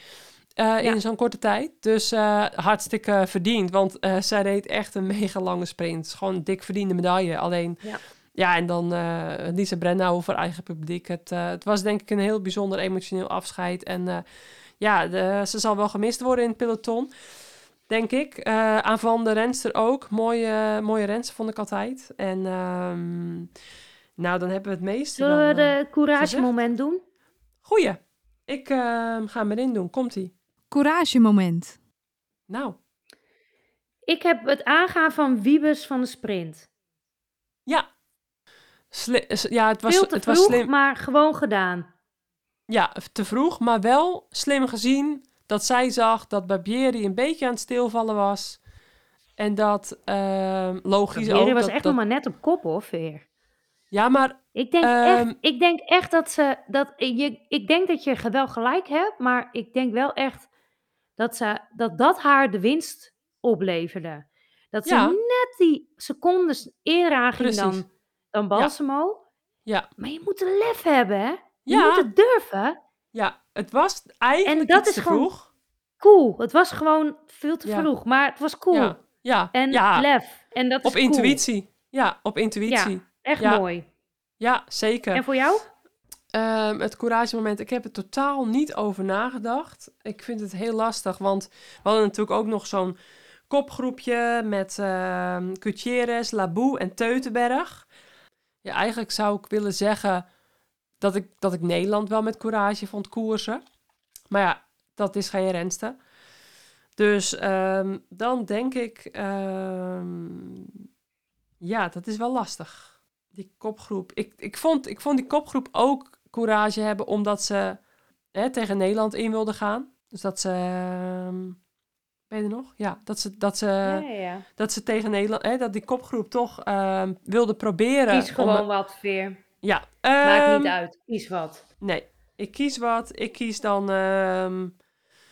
eh, Ja. In zo'n korte tijd. Dus eh, hartstikke verdiend. Want eh, zij reed echt een mega lange sprint. Gewoon dik verdiende medaille. Alleen, Ja. ja, en dan Lisa Brennauer voor eigen publiek. Het, het was denk ik een heel bijzonder emotioneel afscheid. En ja, de- ze zal wel gemist worden in het peloton. Denk ik. Aan Van de Renster ook. Mooie, mooie renster vond ik altijd. En ehm, nou, dan hebben we het meeste. Zullen we dan, eh, de courage moment doen? Goeie. Ik ehm, ga hem erin doen. Komt-ie. Courage moment. Nou, Ik heb het aangaan van Wiebes van de sprint. ja. Sli- ja, het was, Veel te het was vroeg, slim. maar gewoon gedaan. Ja, te vroeg, maar wel slim gezien dat zij zag dat Barbieri een beetje aan het stilvallen was. En dat ehm, logisch Barbieri ook. was dat- echt dat- nog maar net op kop hoor, Veer. Ja, maar Ik denk, Ehm, echt, ik denk echt dat ze. Dat, je, ik denk dat je wel gelijk hebt, maar ik denk wel echt dat ze, dat, dat haar de winst opleverde. Dat ze Ja. net die secondes eerder ging Precies. dan, dan Balsamo. ja, Maar je moet een lef hebben, hè? Je Ja. moet het durven. ja, het was eigenlijk dat iets is te gewoon vroeg. Cool. Het was gewoon veel te Ja. vroeg, maar het was cool. Ja, ja, En ja lef. En dat is op cool. intuïtie. Ja, op intuïtie. Ja, Echt Ja. mooi. zeker. En voor jou? Ehm, het courage moment, ik heb er totaal niet over nagedacht. Ik vind het heel lastig, want we hadden natuurlijk ook nog zo'n kopgroepje met ehm Gutierrez, Laboe en Teutenberg. Ja, eigenlijk zou ik willen zeggen dat ik, dat ik Nederland wel met courage vond koersen. Maar ja, dat is geen renste. Dus ehm, dan denk ik, ja, dat is wel lastig. Die kopgroep. Ik, ik, vond, ik vond die kopgroep ook courage hebben omdat ze hè, tegen Nederland in wilden gaan. Dus dat ze. ehm, ben je nog? Ja, dat ze, dat ze, ja, ja, ja. dat ze tegen Nederland. Hè, dat die kopgroep toch ehm, wilde proberen. Kies om- gewoon wat, Veer. ja, Maakt ehm, niet uit. Kies wat. Nee, ik kies wat. Ik kies dan. ehm,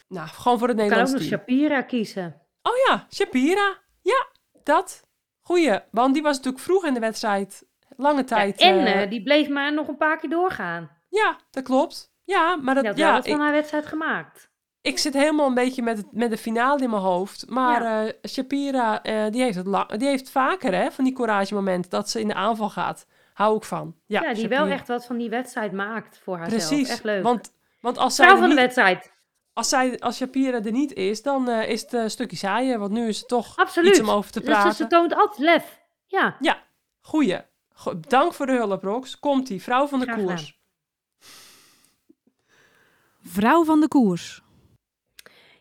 nou, gewoon voor het Je kan ook Nederlands nog. Shapira kiezen. Oh ja, Shapira. Ja, dat. Goeie. Want die was natuurlijk vroeg in de wedstrijd. Lange Ja, tijd. en eh, eh, die bleef maar nog een paar keer doorgaan. ja, dat klopt. Ja, maar dat, wel ja, wat van ik, haar wedstrijd gemaakt. ik zit helemaal een beetje met, het, met de finale in mijn hoofd. Maar eh, Shapira, die, heeft het lang, die heeft vaker hè, van die courage momenten dat ze in de aanval gaat. Hou ik van. Ja, Ja, die Shapira. wel echt wat van die wedstrijd maakt voor haarzelf. Precies. Echt leuk. Want, want als, zij van de niet, wedstrijd. als, zij, als Shapira er niet is, dan is het een stukje saaier. Want nu is het toch Absoluut. iets om over te Dus ze- praten. ze toont altijd lef. Ja. Ja, goeie. Dank voor de hulp, Rox. Komt-ie, vrouw van de Graag koers. Vrouw van de koers.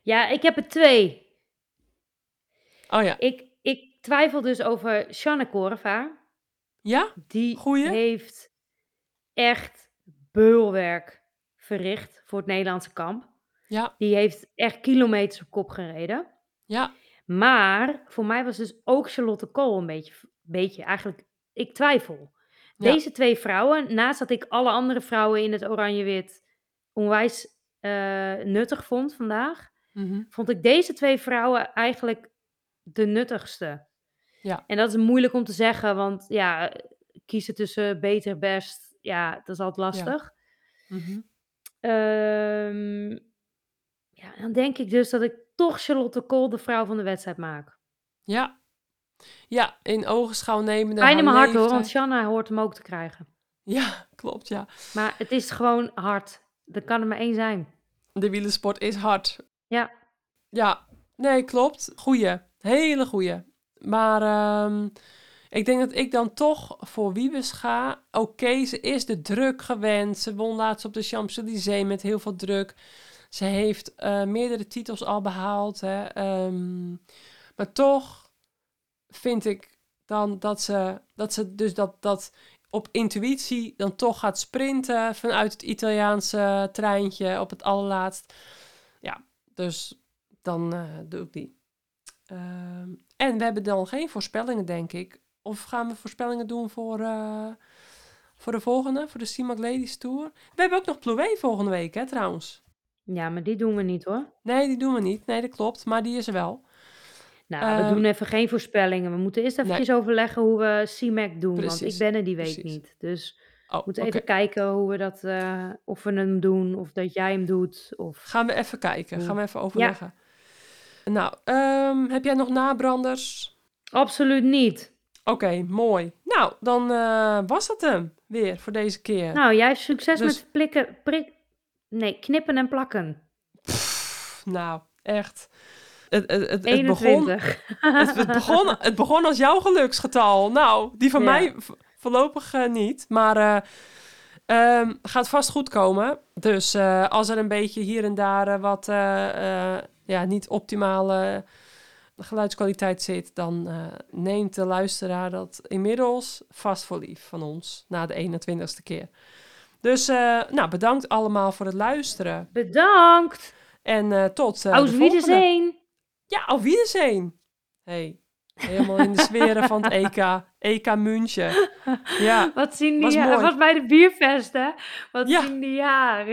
Ja, ik heb er twee. Oh ja. Ik, ik twijfel dus over Shanne Korva. Ja? Die Goeie? heeft echt beulwerk verricht voor het Nederlandse kamp. Ja. Die heeft echt kilometers op kop gereden. Ja. Maar voor mij was dus ook Charlotte Kool een beetje, beetje eigenlijk, ik twijfel. Ja. Deze twee vrouwen, naast dat ik alle andere vrouwen in het oranje-wit onwijs eh, nuttig vond vandaag, Mhm. vond ik deze twee vrouwen eigenlijk de nuttigste. Ja. En dat is moeilijk om te zeggen, want ja, kiezen tussen beter, best, ja, dat is altijd lastig. Mhm. Ehm, ja, dan denk ik dus dat ik toch Charlotte Kool de vrouw van de wedstrijd maak. Ja. Ja, in ogenschouw nemen. Pijn in mijn hart hoor, want Shanna hoort hem ook te krijgen. Ja, klopt, ja. Maar het is gewoon hard. Er kan er maar één zijn. De wielersport is hard. Ja. Ja, nee, klopt. Goeie. Hele goeie. Maar ehm, ik denk dat ik dan toch voor Wiebes ga. Oké, ze is de druk gewend. Ze won laatst op de Champs-Élysées met heel veel druk. Ze heeft eh, meerdere titels al behaald. Hè. ehm, maar toch vind ik dan dat ze, dat ze dus dat, dat op intuïtie dan toch gaat sprinten vanuit het Italiaanse treintje op het allerlaatst. Ja, dus dan eh, doe ik die. Ehm, en we hebben dan geen voorspellingen, denk ik. Of gaan we voorspellingen doen voor, eh, voor de volgende, voor de CIMAC Ladies Tour? We hebben ook nog Plouet volgende week, hè, trouwens. Ja, maar die doen we niet hoor. Nee, die doen we niet. Nee, dat klopt. Maar die is er wel. Nou, we Ehm, doen even geen voorspellingen. We moeten eerst eventjes overleggen hoe we CMAC doen. Want Precies, ik ben er die week precies. niet. Dus Oh, we moeten oké. even kijken hoe we dat, eh, of we hem doen. Of dat jij hem doet. Of... Gaan we even kijken. Gaan we even overleggen. Nou, ehm, heb jij nog nabranders? Absoluut niet. Oké, mooi. Nou, dan eh, was dat hem weer voor deze keer. Nou, jij succes Dus- met plikken, prik... Nee, knippen en plakken. Pff, nou, echt. Het, het, het, het begon, 21. het, begon, het begon als jouw geluksgetal. Nou, die van Ja. mij voorlopig eh, niet. Maar eh, ehm, gaat vast goed komen. Dus eh, als er een beetje hier en daar wat ja, niet optimale geluidskwaliteit zit, dan neemt de luisteraar dat inmiddels vast voor lief van ons na de 21ste keer. Dus nou, bedankt allemaal voor het luisteren. Bedankt. En tot Aus de volgende. Ja, auf Wiedersehen. Hey, helemaal in de sferen van het EK. EK München. Ja, Wat zien die ja- mooi. was bij de biervesten. Wat Ja. zien die jaren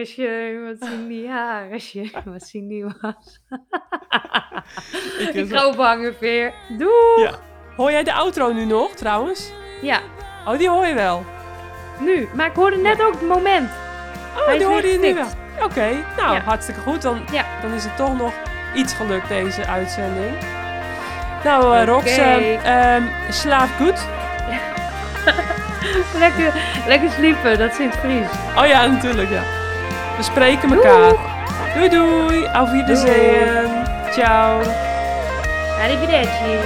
wat zien die jaren wat zien die was. ik, ga ophangen weer. Doei. Ja. Hoor jij de outro nu nog, trouwens? Ja, Oh, die hoor je wel. nu. Maar ik hoorde net ook het moment. Oh, Hij die hoorde je nu wel. Oké, nou, Ja. hartstikke goed. Dan, dan is het toch nog iets gelukt, deze uitzending. Nou, eh Rox, Oké. eh, ehm, slaap goed. Lekker, lekker sliepen, dat het Fries. Oh ja, natuurlijk, ja. We spreken elkaar. Doei doei. Auf Wiedersehen. Ciao. Arrivederci.